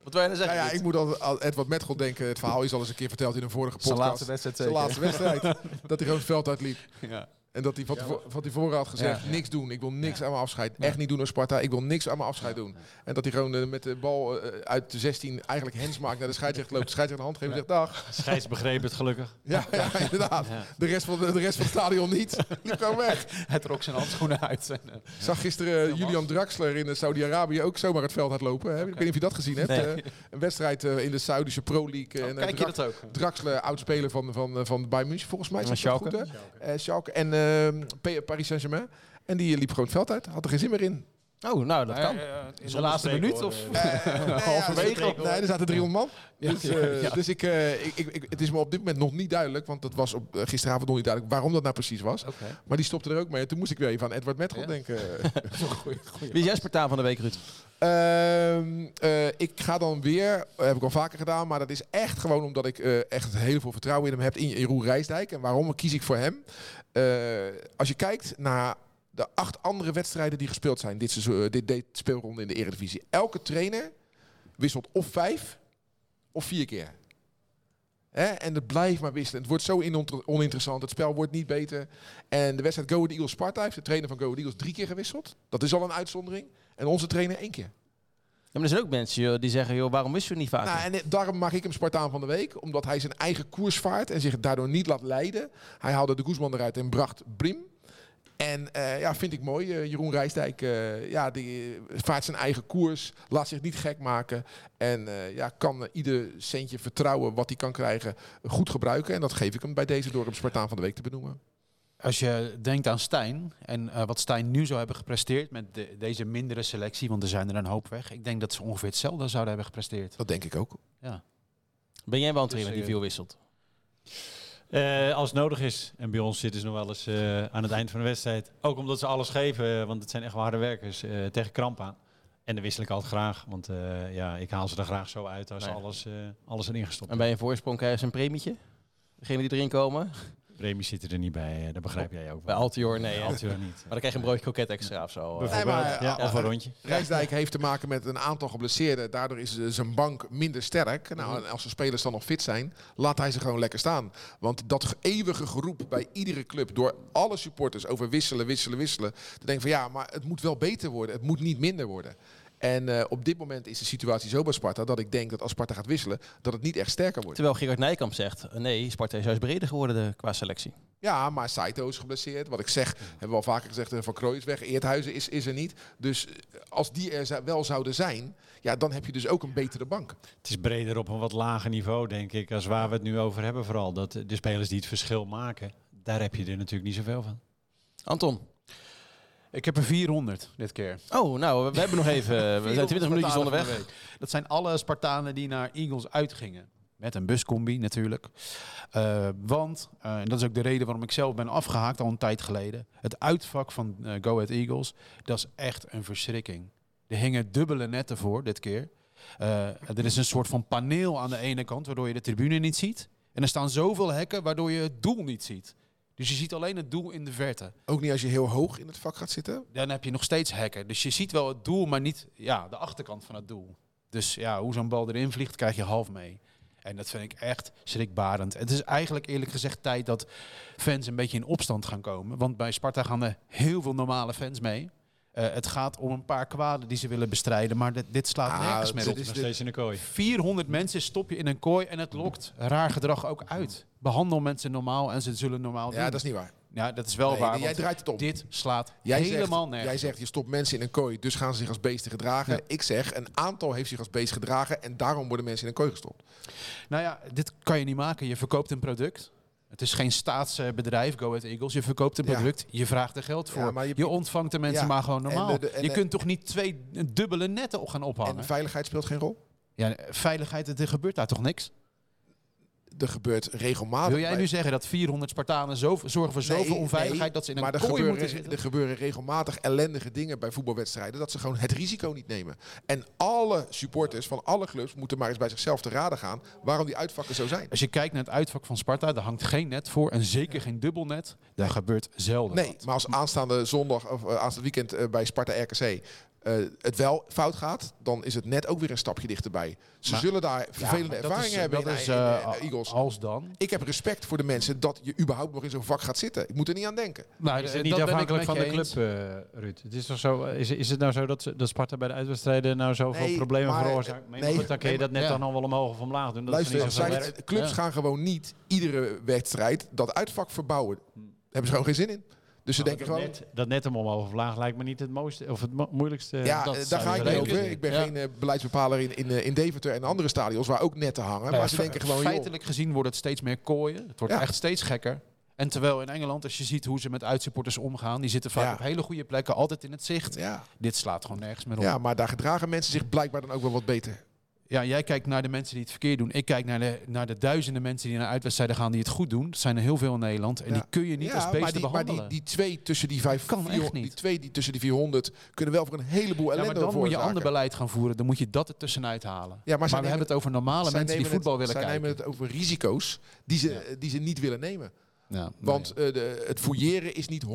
[SPEAKER 2] Wat wil je nou
[SPEAKER 3] Nou
[SPEAKER 2] zeggen?
[SPEAKER 3] ja, ik moet al, al Edward Metgod denken. Het verhaal is al eens een keer verteld in een vorige
[SPEAKER 5] Zijn
[SPEAKER 3] podcast.
[SPEAKER 5] laatste wedstrijd
[SPEAKER 3] Zijn
[SPEAKER 5] zeker.
[SPEAKER 3] laatste wedstrijd. [laughs] dat hij gewoon het veld uitliep.
[SPEAKER 5] Ja.
[SPEAKER 3] En dat hij van, tevo- van tevoren had gezegd,
[SPEAKER 5] Ja.
[SPEAKER 3] niks doen. Ik wil niks aan mijn afscheid. Echt niet doen als Sparta. Ik wil niks aan mijn afscheid doen. En dat hij gewoon eh, met de bal eh, uit de 16 eigenlijk hens maakt naar de scheidsrechter loopt. De scheidsrechter een hand geeft en zegt dag.
[SPEAKER 4] Scheids begreep het gelukkig.
[SPEAKER 3] Ja, ja inderdaad.
[SPEAKER 4] Ja.
[SPEAKER 3] De, rest van de, de rest van het stadion niet. Liep gewoon weg. [laughs]
[SPEAKER 5] Hij trok zijn handschoenen uit. Eh, [laughs]
[SPEAKER 3] Ik zag gisteren eh, Julian Draxler in eh, Saudi-Arabië ook zomaar het veld uitlopen. Hè? Ik weet niet of je dat gezien hebt.
[SPEAKER 2] Nee.
[SPEAKER 3] Eh, een wedstrijd eh, in de Saudische Pro League.
[SPEAKER 2] Oh,
[SPEAKER 3] en, eh,
[SPEAKER 2] kijk je
[SPEAKER 3] Drax-
[SPEAKER 2] dat ook?
[SPEAKER 3] Draxler, oud-speler van, van, eh, van Bayern München volgens mij.
[SPEAKER 2] Van
[SPEAKER 3] Is dat
[SPEAKER 2] Schalke.
[SPEAKER 3] goed, hè? Eh, Schalke. En Paris Saint-Germain. En die liep gewoon het veld uit. Had er geen zin meer in.
[SPEAKER 2] Oh, nou, dat kan.
[SPEAKER 5] in de laatste minuut of... [laughs] Halverwege
[SPEAKER 3] Nee, nee, er zaten 300 man.
[SPEAKER 5] Ja,
[SPEAKER 3] Dus, eh,
[SPEAKER 5] ja.
[SPEAKER 3] dus ik, eh, ik, ik, ik- het is me op dit moment nog niet duidelijk. Want het was op, eh, gisteravond nog niet duidelijk waarom dat nou precies was. Maar die stopte er ook mee. En toen moest ik weer even aan Edward Metgod
[SPEAKER 5] Ja.
[SPEAKER 3] denken. [laughs]
[SPEAKER 5] Goeie, goeie.
[SPEAKER 2] Wie is jij Spartaan van de week, Ruud?
[SPEAKER 3] Ehm, eh, ik ga dan weer, eh, heb ik al vaker gedaan, maar dat is echt gewoon omdat ik eh, echt heel veel vertrouwen in hem heb, in Jeroen Rijsdijk. En waarom kies ik voor hem? Als je kijkt naar de acht andere wedstrijden die gespeeld zijn, dit, seizoen, dit, dit speelronde in de Eredivisie. Elke trainer wisselt of vijf of vier keer. Hè? En het blijft maar wisselen. Het wordt zo oninteressant. Het spel wordt niet beter. En de wedstrijd Go Eagles Sparta heeft de trainer van Go Eagles drie keer gewisseld. Dat is al een uitzondering. En onze trainer één keer.
[SPEAKER 2] Ja, maar er zijn ook mensen joh, die zeggen, joh, waarom wisten we niet vaker?
[SPEAKER 3] Nou, en daarom maak ik hem Spartaan van de Week. Omdat hij zijn eigen koers vaart en zich daardoor niet laat leiden. Hij haalde de Guzman eruit en bracht Brim. En eh, ja, vind ik mooi. Eh, Jeroen Rijsdijk eh, ja, die vaart zijn eigen koers. Laat zich niet gek maken. En ja, kan ieder centje vertrouwen wat hij kan krijgen goed gebruiken. En dat geef ik hem bij deze door hem Spartaan van de Week te benoemen.
[SPEAKER 5] Als je denkt aan Stijn en eh, wat Stijn nu zou hebben gepresteerd met de- deze mindere selectie, want er zijn er een hoop weg. Ik denk dat ze ongeveer hetzelfde zouden hebben gepresteerd.
[SPEAKER 3] Dat denk ik ook.
[SPEAKER 5] Ja.
[SPEAKER 2] Ben jij wel een
[SPEAKER 4] Dus,
[SPEAKER 2] trainer die
[SPEAKER 4] eh,
[SPEAKER 2] veel wisselt?
[SPEAKER 4] Eh, als het nodig is. En bij ons zitten ze nog wel eens eh, aan het eind van de wedstrijd. Ook omdat ze alles geven, want het zijn echt wel harde werkers, eh, tegen kramp aan. En dan wissel ik altijd graag, want eh, ja, ik haal ze er graag zo uit als
[SPEAKER 2] Nee.
[SPEAKER 4] alles, eh, alles erin gestopt
[SPEAKER 2] En bij een voorsprong krijgen ze een premietje? Degene die erin komen?
[SPEAKER 4] Premies zitten er niet bij, eh, dat begrijp jij ook
[SPEAKER 2] Bij
[SPEAKER 4] wel.
[SPEAKER 2] Altior, nee. Hè?
[SPEAKER 4] Altior niet.
[SPEAKER 2] Maar dan krijg je een broodje kroket extra of zo. eh.
[SPEAKER 4] Bijvoorbeeld,
[SPEAKER 3] maar,
[SPEAKER 4] ja,
[SPEAKER 3] ja,
[SPEAKER 4] of een rondje.
[SPEAKER 3] Rijsdijk heeft te maken met een aantal geblesseerden. Daardoor is eh, zijn bank minder sterk. Nou, en als de spelers dan nog fit zijn, laat hij ze gewoon lekker staan. Want dat ge- eeuwige geroep bij iedere club door alle supporters over wisselen, wisselen, wisselen. Dan denk ik van ja, maar het moet wel beter worden. Het moet niet minder worden. En eh, op dit moment is de situatie zo bij Sparta dat ik denk dat als Sparta gaat wisselen, dat het niet echt sterker wordt.
[SPEAKER 2] Terwijl Gerard Nijkamp zegt, eh, nee, Sparta is juist breder geworden de, qua selectie.
[SPEAKER 3] Ja, maar Saito is geblesseerd. Wat ik zeg, hebben we al vaker gezegd, eh, Van Krooi is weg. Eerthuizen is, is er niet. Dus als die er wel zouden zijn, ja, dan heb je dus ook een betere bank.
[SPEAKER 4] Het is breder op een wat lager niveau, denk ik, als waar we het nu over hebben vooral. Dat de spelers die het verschil maken, daar heb je er natuurlijk niet zoveel van.
[SPEAKER 2] Anton,
[SPEAKER 5] Ik heb er 400 dit keer.
[SPEAKER 2] Oh, nou, we hebben nog even... We zijn 20 minuutjes onderweg.
[SPEAKER 5] Dat zijn alle Spartanen die naar Eagles uitgingen. Met een buscombi natuurlijk. Eh, want, eh, en dat is ook de reden waarom ik zelf ben afgehaakt al een tijd geleden. Het uitvak van eh, Go Ahead Eagles, dat is echt een verschrikking. Er hingen dubbele netten voor dit keer. Er is een soort van paneel aan de ene kant, waardoor je de tribune niet ziet. En er staan zoveel hekken, waardoor je het doel niet ziet. Dus je ziet alleen het doel in de verte.
[SPEAKER 3] Ook niet als je heel hoog in het vak gaat zitten.
[SPEAKER 5] Dan heb je nog steeds hekken. Dus je ziet wel het doel, maar niet ja, de achterkant van het doel. Dus ja, hoe zo'n bal erin vliegt, krijg je half mee. En dat vind ik echt schrikbarend. Het is eigenlijk eerlijk gezegd tijd dat fans een beetje in opstand gaan komen. Want bij Sparta gaan er heel veel normale fans mee. Eh, het gaat om een paar kwaden die ze willen bestrijden, maar dit, dit slaat
[SPEAKER 3] Ah,
[SPEAKER 5] nergens meer
[SPEAKER 3] dit
[SPEAKER 5] op.
[SPEAKER 3] is
[SPEAKER 4] Nog steeds in de kooi.
[SPEAKER 5] 400 mensen stop je in een kooi en het lokt raar gedrag ook uit. Behandel mensen normaal en ze zullen normaal
[SPEAKER 3] Ja,
[SPEAKER 5] doen.
[SPEAKER 3] dat is niet waar.
[SPEAKER 5] ja, dat is wel
[SPEAKER 3] Nee,
[SPEAKER 5] waar.
[SPEAKER 3] jij draait het om.
[SPEAKER 5] Dit slaat
[SPEAKER 3] Jij
[SPEAKER 5] helemaal
[SPEAKER 3] zegt,
[SPEAKER 5] nergens
[SPEAKER 3] jij zegt, je stopt mensen in een kooi, dus gaan ze zich als beesten gedragen.
[SPEAKER 5] Ja.
[SPEAKER 3] Ik zeg, een aantal heeft zich als beest gedragen en daarom worden mensen in een kooi gestopt.
[SPEAKER 5] Nou ja, dit kan je niet maken. Je verkoopt een product. Het is geen staatsbedrijf, Go Ahead Eagles. Je verkoopt een
[SPEAKER 3] Ja.
[SPEAKER 5] product, je vraagt er geld voor.
[SPEAKER 3] Ja,
[SPEAKER 5] je,
[SPEAKER 3] je-
[SPEAKER 5] ontvangt de mensen
[SPEAKER 3] Ja,
[SPEAKER 5] maar gewoon normaal.
[SPEAKER 3] de- de- en
[SPEAKER 5] je kunt toch niet twee dubbele netten op gaan ophangen?
[SPEAKER 3] En veiligheid speelt geen rol.
[SPEAKER 5] ja, veiligheid, er gebeurt daar toch niks?
[SPEAKER 3] Er gebeurt regelmatig.
[SPEAKER 5] Wil jij nu zeggen dat 400 Spartanen zo, zorgen voor zoveel
[SPEAKER 3] Nee,
[SPEAKER 5] onveiligheid
[SPEAKER 3] nee,
[SPEAKER 5] dat ze in een
[SPEAKER 3] maar er gebeuren,
[SPEAKER 5] moeten
[SPEAKER 3] er gebeuren regelmatig ellendige dingen bij voetbalwedstrijden. Dat ze gewoon het risico niet nemen. En alle supporters van alle clubs moeten maar eens bij zichzelf te raden gaan waarom die uitvakken zo zijn.
[SPEAKER 5] Als je kijkt naar het uitvak van Sparta, daar hangt geen net voor en zeker geen dubbelnet. Daar gebeurt zelden
[SPEAKER 3] Nee,
[SPEAKER 5] wat.
[SPEAKER 3] maar als aanstaande zondag of eh, aanstaande weekend eh, bij Sparta RKC eh, het wel fout gaat, dan is het net ook weer een stapje dichterbij. Ze
[SPEAKER 5] Maar-
[SPEAKER 3] zullen daar vervelende
[SPEAKER 5] maar
[SPEAKER 3] ervaringen
[SPEAKER 5] is-
[SPEAKER 3] hebben
[SPEAKER 5] dat
[SPEAKER 3] in,
[SPEAKER 5] is,
[SPEAKER 3] in, Eagles.
[SPEAKER 5] Als dan?
[SPEAKER 3] Ik heb respect voor de mensen dat je überhaupt nog in zo'n vak gaat zitten. Ik moet er niet aan denken.
[SPEAKER 5] Nou,
[SPEAKER 4] Is
[SPEAKER 5] eh,
[SPEAKER 4] het niet
[SPEAKER 5] dat ben ik
[SPEAKER 4] afhankelijk van de club, eh, Ruud? Het is, toch zo, is, is het nou zo dat, ze- dat Sparta bij de uitwedstrijden nou zoveel
[SPEAKER 3] Nee,
[SPEAKER 4] problemen
[SPEAKER 3] maar-
[SPEAKER 4] veroorzaakt? Maar
[SPEAKER 3] nee,
[SPEAKER 4] goed, dan kun je
[SPEAKER 3] nee,
[SPEAKER 4] dat net
[SPEAKER 5] ja.
[SPEAKER 4] dan nog wel omhoog of omlaag doen. Dat
[SPEAKER 3] Luister,
[SPEAKER 4] is niet
[SPEAKER 3] clubs
[SPEAKER 5] Ja.
[SPEAKER 3] gaan gewoon niet iedere wedstrijd dat uitvak verbouwen. Daar hebben ze gewoon geen zin in. Dus ze
[SPEAKER 4] Maar
[SPEAKER 3] denken
[SPEAKER 4] dat,
[SPEAKER 3] gewoon...
[SPEAKER 4] net, dat net hem omhoog of lijkt me niet het, mooiste, of het mo- moeilijkste.
[SPEAKER 3] Ja,
[SPEAKER 5] dat
[SPEAKER 3] eh, daar ga ik niet over.
[SPEAKER 5] in.
[SPEAKER 3] Ik ben
[SPEAKER 5] Ja.
[SPEAKER 3] geen eh, beleidsbepaler in, in, eh, in Deventer en andere stadions waar ook netten hangen.
[SPEAKER 5] Nou
[SPEAKER 3] maar ze denken gewoon, joh,
[SPEAKER 5] feitelijk gezien wordt het steeds meer kooien. Het wordt
[SPEAKER 3] Ja.
[SPEAKER 5] echt steeds gekker. En terwijl in Engeland, als je ziet hoe ze met uitsupporters omgaan, die zitten vaak
[SPEAKER 3] Ja.
[SPEAKER 5] op hele goede plekken, altijd in het zicht.
[SPEAKER 3] ja.
[SPEAKER 5] Dit slaat gewoon nergens meer op.
[SPEAKER 3] ja, maar daar gedragen mensen zich blijkbaar dan ook wel wat beter.
[SPEAKER 5] Ja, jij kijkt naar de mensen die het verkeerd doen. Ik kijk naar de, naar de duizenden mensen die naar uitwedstrijden gaan die het goed doen. Dat zijn er heel veel in Nederland. En
[SPEAKER 3] Ja.
[SPEAKER 5] die kun je niet
[SPEAKER 3] ja,
[SPEAKER 5] als beesten
[SPEAKER 3] maar die, maar
[SPEAKER 5] behandelen.
[SPEAKER 3] die, die twee tussen die vijf,
[SPEAKER 5] Kan echt
[SPEAKER 3] 400 die twee die tussen die 400 kunnen wel voor een heleboel
[SPEAKER 5] ja,
[SPEAKER 3] ellende
[SPEAKER 5] maar dan moet je ander beleid gaan voeren. Dan moet je dat er tussenuit halen.
[SPEAKER 3] Ja, maar
[SPEAKER 5] maar
[SPEAKER 3] zij
[SPEAKER 5] we hebben het over normale
[SPEAKER 3] Zij
[SPEAKER 5] mensen die voetbal
[SPEAKER 3] het,
[SPEAKER 5] willen
[SPEAKER 3] zij
[SPEAKER 5] kijken.
[SPEAKER 3] nemen het over risico's die ze, die ze niet willen nemen.
[SPEAKER 5] Ja,
[SPEAKER 3] Want eh, de, het fouilleren is niet 100%.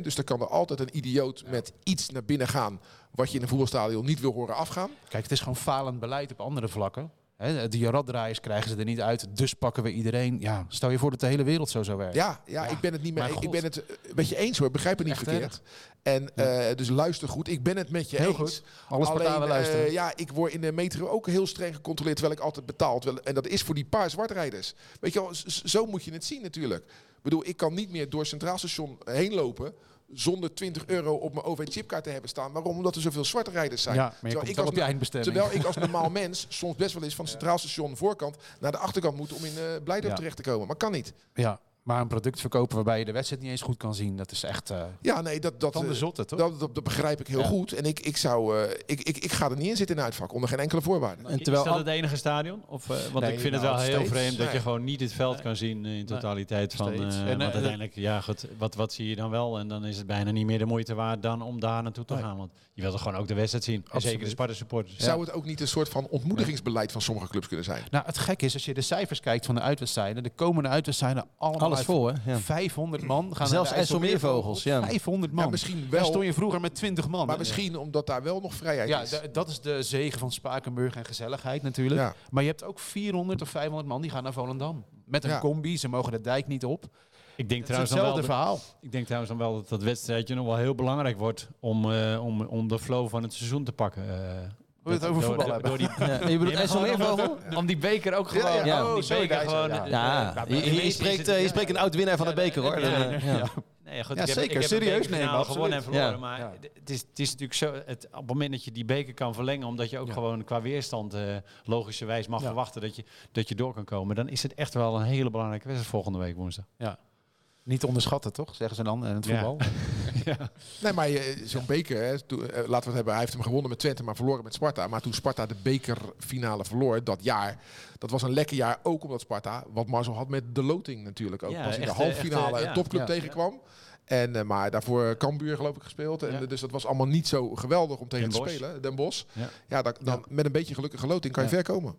[SPEAKER 3] Dus er kan er altijd een idioot met iets naar binnen gaan. wat je in een voetbalstadion niet wil horen afgaan.
[SPEAKER 5] Kijk, het is gewoon falend beleid op andere vlakken. Hè, de raddraaiers krijgen ze er niet uit. Dus pakken we iedereen. Ja, stel je voor dat de hele wereld zo zou werken.
[SPEAKER 3] Ja, ja, ik ben het niet
[SPEAKER 5] Maar
[SPEAKER 3] mee. Ik ben het eh, met je eens hoor. Begrijp het niet
[SPEAKER 5] Echt
[SPEAKER 3] verkeerd. En eh, dus luister goed. Ik ben het met je
[SPEAKER 5] Heel
[SPEAKER 3] eens.
[SPEAKER 5] goed. Alle Spartanen
[SPEAKER 3] Alleen,
[SPEAKER 5] luisteren.
[SPEAKER 3] eh, ja, ik word in de metro ook heel streng gecontroleerd terwijl ik altijd betaal. Terwijl- En dat is voor die paar zwartrijders. Weet je wel, zo moet je het zien natuurlijk. Ik bedoel, ik kan niet meer door het Centraal Station heen lopen zonder 20 euro op mijn OV-chipkaart te hebben staan. Waarom? Omdat er zoveel zwartrijders zijn.
[SPEAKER 5] ja,
[SPEAKER 3] Terwijl ik als. Terwijl ik als normaal [laughs] mens soms best wel eens van het Centraal Station voorkant naar de achterkant moet om in eh Blijdorp
[SPEAKER 5] Ja.
[SPEAKER 3] terecht te komen. Maar kan niet.
[SPEAKER 5] Ja, maar een product verkopen waarbij je de wedstrijd niet eens goed kan zien, dat is echt eh
[SPEAKER 3] Ja, nee, dat, dat,
[SPEAKER 5] van de
[SPEAKER 3] eh,
[SPEAKER 5] zotte, toch?
[SPEAKER 3] dat, dat, dat begrijp ik heel
[SPEAKER 5] Ja.
[SPEAKER 3] goed. En ik, ik, zou, eh, ik, ik, ik ga er niet in zitten in uitvak, onder geen enkele voorwaarde.
[SPEAKER 2] En
[SPEAKER 4] is
[SPEAKER 2] terwijl
[SPEAKER 4] dat
[SPEAKER 2] al-
[SPEAKER 4] het enige stadion? Of, want
[SPEAKER 5] Nee,
[SPEAKER 4] ik vind het
[SPEAKER 5] nou,
[SPEAKER 4] wel heel
[SPEAKER 5] steeds.
[SPEAKER 4] vreemd dat
[SPEAKER 3] Nee.
[SPEAKER 4] je gewoon niet het veld kan zien in totaliteit. Van, eh,
[SPEAKER 5] En,
[SPEAKER 4] want uiteindelijk, ja goed, wat, wat zie je dan wel? En dan is het bijna niet meer de moeite waard dan om daar naartoe te
[SPEAKER 5] Nee.
[SPEAKER 4] gaan. Want je wilt er gewoon ook de wedstrijd zien. En zeker de Sparta supporters.
[SPEAKER 3] Zou het ook niet een soort van ontmoedigingsbeleid van sommige clubs kunnen zijn?
[SPEAKER 5] Nou, het gek is, als je de cijfers kijkt van de uitwedstrijden, de komende uitwedstrijden allemaal
[SPEAKER 2] Alles
[SPEAKER 5] uit-
[SPEAKER 2] vol, hè? Ja.
[SPEAKER 5] 500 man gaan
[SPEAKER 2] Zelfs IJsselmeervogels, ja.
[SPEAKER 5] 500 man.
[SPEAKER 3] Ja, misschien
[SPEAKER 5] Daar stond
[SPEAKER 3] wel,
[SPEAKER 5] je vroeger met 20 man.
[SPEAKER 3] maar misschien omdat daar wel nog vrijheid
[SPEAKER 5] ja,
[SPEAKER 3] is.
[SPEAKER 5] d- dat is de zegen van Spakenburg en gezelligheid natuurlijk.
[SPEAKER 3] Ja.
[SPEAKER 5] Maar je hebt ook 400 of 500 man die gaan naar Volendam. Met een
[SPEAKER 3] Ja.
[SPEAKER 5] combi, ze mogen de dijk niet op.
[SPEAKER 4] Ik denk,
[SPEAKER 5] Het is
[SPEAKER 4] trouwens dan wel
[SPEAKER 5] hetzelfde
[SPEAKER 4] dat,
[SPEAKER 5] verhaal.
[SPEAKER 4] ik denk trouwens dan wel dat dat wedstrijdje nog wel heel belangrijk wordt om, eh, om, om de flow van het seizoen te pakken. eh.
[SPEAKER 5] we het over voetbal
[SPEAKER 4] door-
[SPEAKER 5] hebben.
[SPEAKER 4] door die,
[SPEAKER 2] Ja, je bedoelt IJsselmeervogel? [laughs]
[SPEAKER 4] om, die beker ook gewoon...
[SPEAKER 2] ja.
[SPEAKER 5] Oh,
[SPEAKER 4] die
[SPEAKER 5] zo,
[SPEAKER 4] beker gewoon...
[SPEAKER 5] ja.
[SPEAKER 4] eh,
[SPEAKER 2] Ja, je, spreekt, je spreekt een oud winnaar van de beker, hoor.
[SPEAKER 4] Ja, Ja,
[SPEAKER 5] ja.
[SPEAKER 2] ja.
[SPEAKER 4] Nee, goed,
[SPEAKER 5] Ja,
[SPEAKER 4] ik heb,
[SPEAKER 5] zeker.
[SPEAKER 4] Ik heb
[SPEAKER 5] Serieus
[SPEAKER 4] een
[SPEAKER 5] nemen,
[SPEAKER 4] gewonnen en verloren.
[SPEAKER 2] Ja.
[SPEAKER 4] Maar
[SPEAKER 5] Ja.
[SPEAKER 4] het, is, het is natuurlijk zo, het, op het moment dat je die beker kan verlengen, omdat je ook
[SPEAKER 5] Ja.
[SPEAKER 4] gewoon qua weerstand eh, logischerwijs mag
[SPEAKER 5] Ja.
[SPEAKER 4] verwachten dat je, dat je door kan komen, dan is het echt wel een hele belangrijke wedstrijd volgende week woensdag.
[SPEAKER 5] Niet onderschatten, toch? Zeggen ze dan in het
[SPEAKER 4] Ja.
[SPEAKER 5] voetbal. [laughs]
[SPEAKER 3] Nee, maar eh, zo'n beker, hè, toen, eh, laten we het hebben, hij heeft hem gewonnen met Twente, maar verloren met Sparta. Maar toen Sparta de bekerfinale verloor dat jaar, dat was een lekker jaar ook omdat Sparta, wat Marcel had met de loting natuurlijk ook.
[SPEAKER 4] Ja,
[SPEAKER 3] was in de
[SPEAKER 4] echte-
[SPEAKER 3] halve finale een
[SPEAKER 4] ja.
[SPEAKER 3] topclub
[SPEAKER 5] Ja.
[SPEAKER 3] tegenkwam. En, eh, maar daarvoor Cambuur geloof ik gespeeld. En,
[SPEAKER 5] Ja.
[SPEAKER 3] eh, Dus dat was allemaal niet zo geweldig om tegen
[SPEAKER 4] Den
[SPEAKER 3] te
[SPEAKER 4] Bosch.
[SPEAKER 3] spelen. Den Bosch.
[SPEAKER 4] Ja.
[SPEAKER 3] Ja, dan, dan met een beetje gelukkige loting kan je
[SPEAKER 5] Ja.
[SPEAKER 3] ver komen.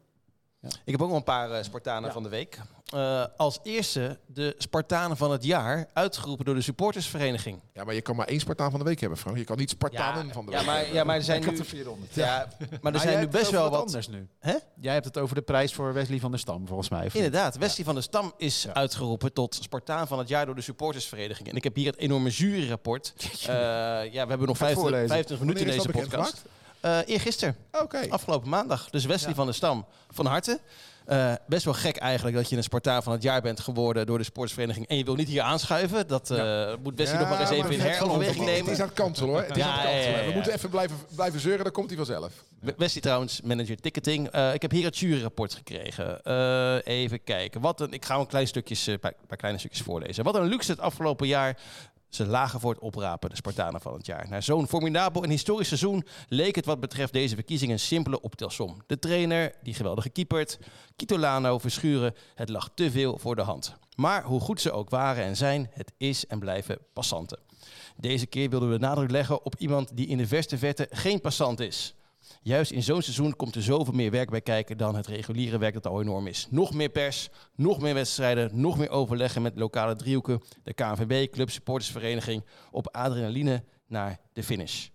[SPEAKER 2] Ik heb ook nog een paar eh, Spartanen van de week. Eh, als eerste de Spartanen van het jaar, uitgeroepen door de supportersvereniging.
[SPEAKER 3] Ja, maar je kan maar één Spartaan van de week hebben, Frank. Je kan niet Spartanen van de
[SPEAKER 2] ja,
[SPEAKER 3] week
[SPEAKER 2] maar,
[SPEAKER 3] hebben.
[SPEAKER 2] ja, maar er zijn nu,
[SPEAKER 5] had er 400.
[SPEAKER 2] ja, maar er zijn nu
[SPEAKER 5] hebt
[SPEAKER 2] best
[SPEAKER 5] het
[SPEAKER 2] wel
[SPEAKER 5] over
[SPEAKER 2] wat.
[SPEAKER 5] anders nu.
[SPEAKER 2] Hè?
[SPEAKER 5] Jij hebt het over de prijs voor Wesley van der Stam, volgens mij.
[SPEAKER 2] Inderdaad, Wesley van der Stam is
[SPEAKER 5] Ja.
[SPEAKER 2] uitgeroepen tot Spartaan van het jaar door de supportersvereniging. En ik heb hier het enorme juryrapport. Eh ja, we hebben nog
[SPEAKER 5] Ga het
[SPEAKER 2] 25,
[SPEAKER 5] voorlezen.
[SPEAKER 2] 25 minuten
[SPEAKER 3] is
[SPEAKER 2] deze podcast. Eh eergisteren,
[SPEAKER 3] Oké.
[SPEAKER 2] afgelopen maandag. Dus Wesley
[SPEAKER 5] Ja.
[SPEAKER 2] van der Stam, van harte. Eh, best wel gek eigenlijk dat je een Spartaan van het jaar bent geworden door de sportsvereniging. En je wil niet hier aanschuiven. Dat eh, moet Wesley nog maar eens even in heroverweging
[SPEAKER 3] Het
[SPEAKER 2] nemen.
[SPEAKER 3] is aan het hoor. Het is aan het. We moeten even blijven, blijven zeuren, dan komt hij vanzelf.
[SPEAKER 2] We- Wesley trouwens, manager ticketing. Ik heb hier het juryrapport gekregen. Even kijken. Wat een, ik ga een klein stukjes, paar, paar kleine stukjes voorlezen. Wat een luxe het afgelopen jaar. Ze lagen voor het oprapen, de Spartanen van het jaar. Na zo'n formidabel en historisch seizoen leek het wat betreft deze verkiezing een simpele optelsom. De trainer, die geweldige keepert, Kitolano, Verschuren, het lag te veel voor de hand. Maar hoe goed ze ook waren en zijn, het is en blijven passanten. Deze keer wilden we nadruk leggen op iemand die in de verste verte geen passant is. Juist in zo'n seizoen komt er zoveel meer werk bij kijken dan het reguliere werk dat al enorm is. Nog meer pers, nog meer wedstrijden, nog meer overleggen met lokale driehoeken, de KNVB, club, supportersvereniging, op adrenaline naar de finish.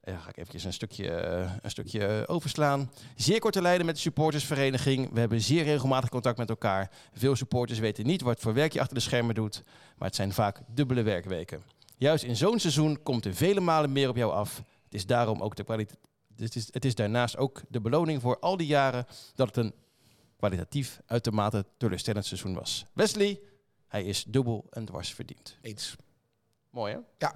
[SPEAKER 2] Eh, ga ik eventjes een stukje, eh, een stukje eh, overslaan. Zeer korte lijnen met de supportersvereniging. We hebben zeer regelmatig contact met elkaar. Veel supporters weten niet wat voor werk je achter de schermen doet, maar het zijn vaak dubbele werkweken. Juist in zo'n seizoen komt er vele malen meer op jou af. Het is daarom ook de kwaliteit. Het is, het is daarnaast ook de beloning voor al die jaren dat het een kwalitatief uitermate teleurstellend seizoen was. Wesley, hij is dubbel en dwars verdiend.
[SPEAKER 3] Eens.
[SPEAKER 2] Mooi hè?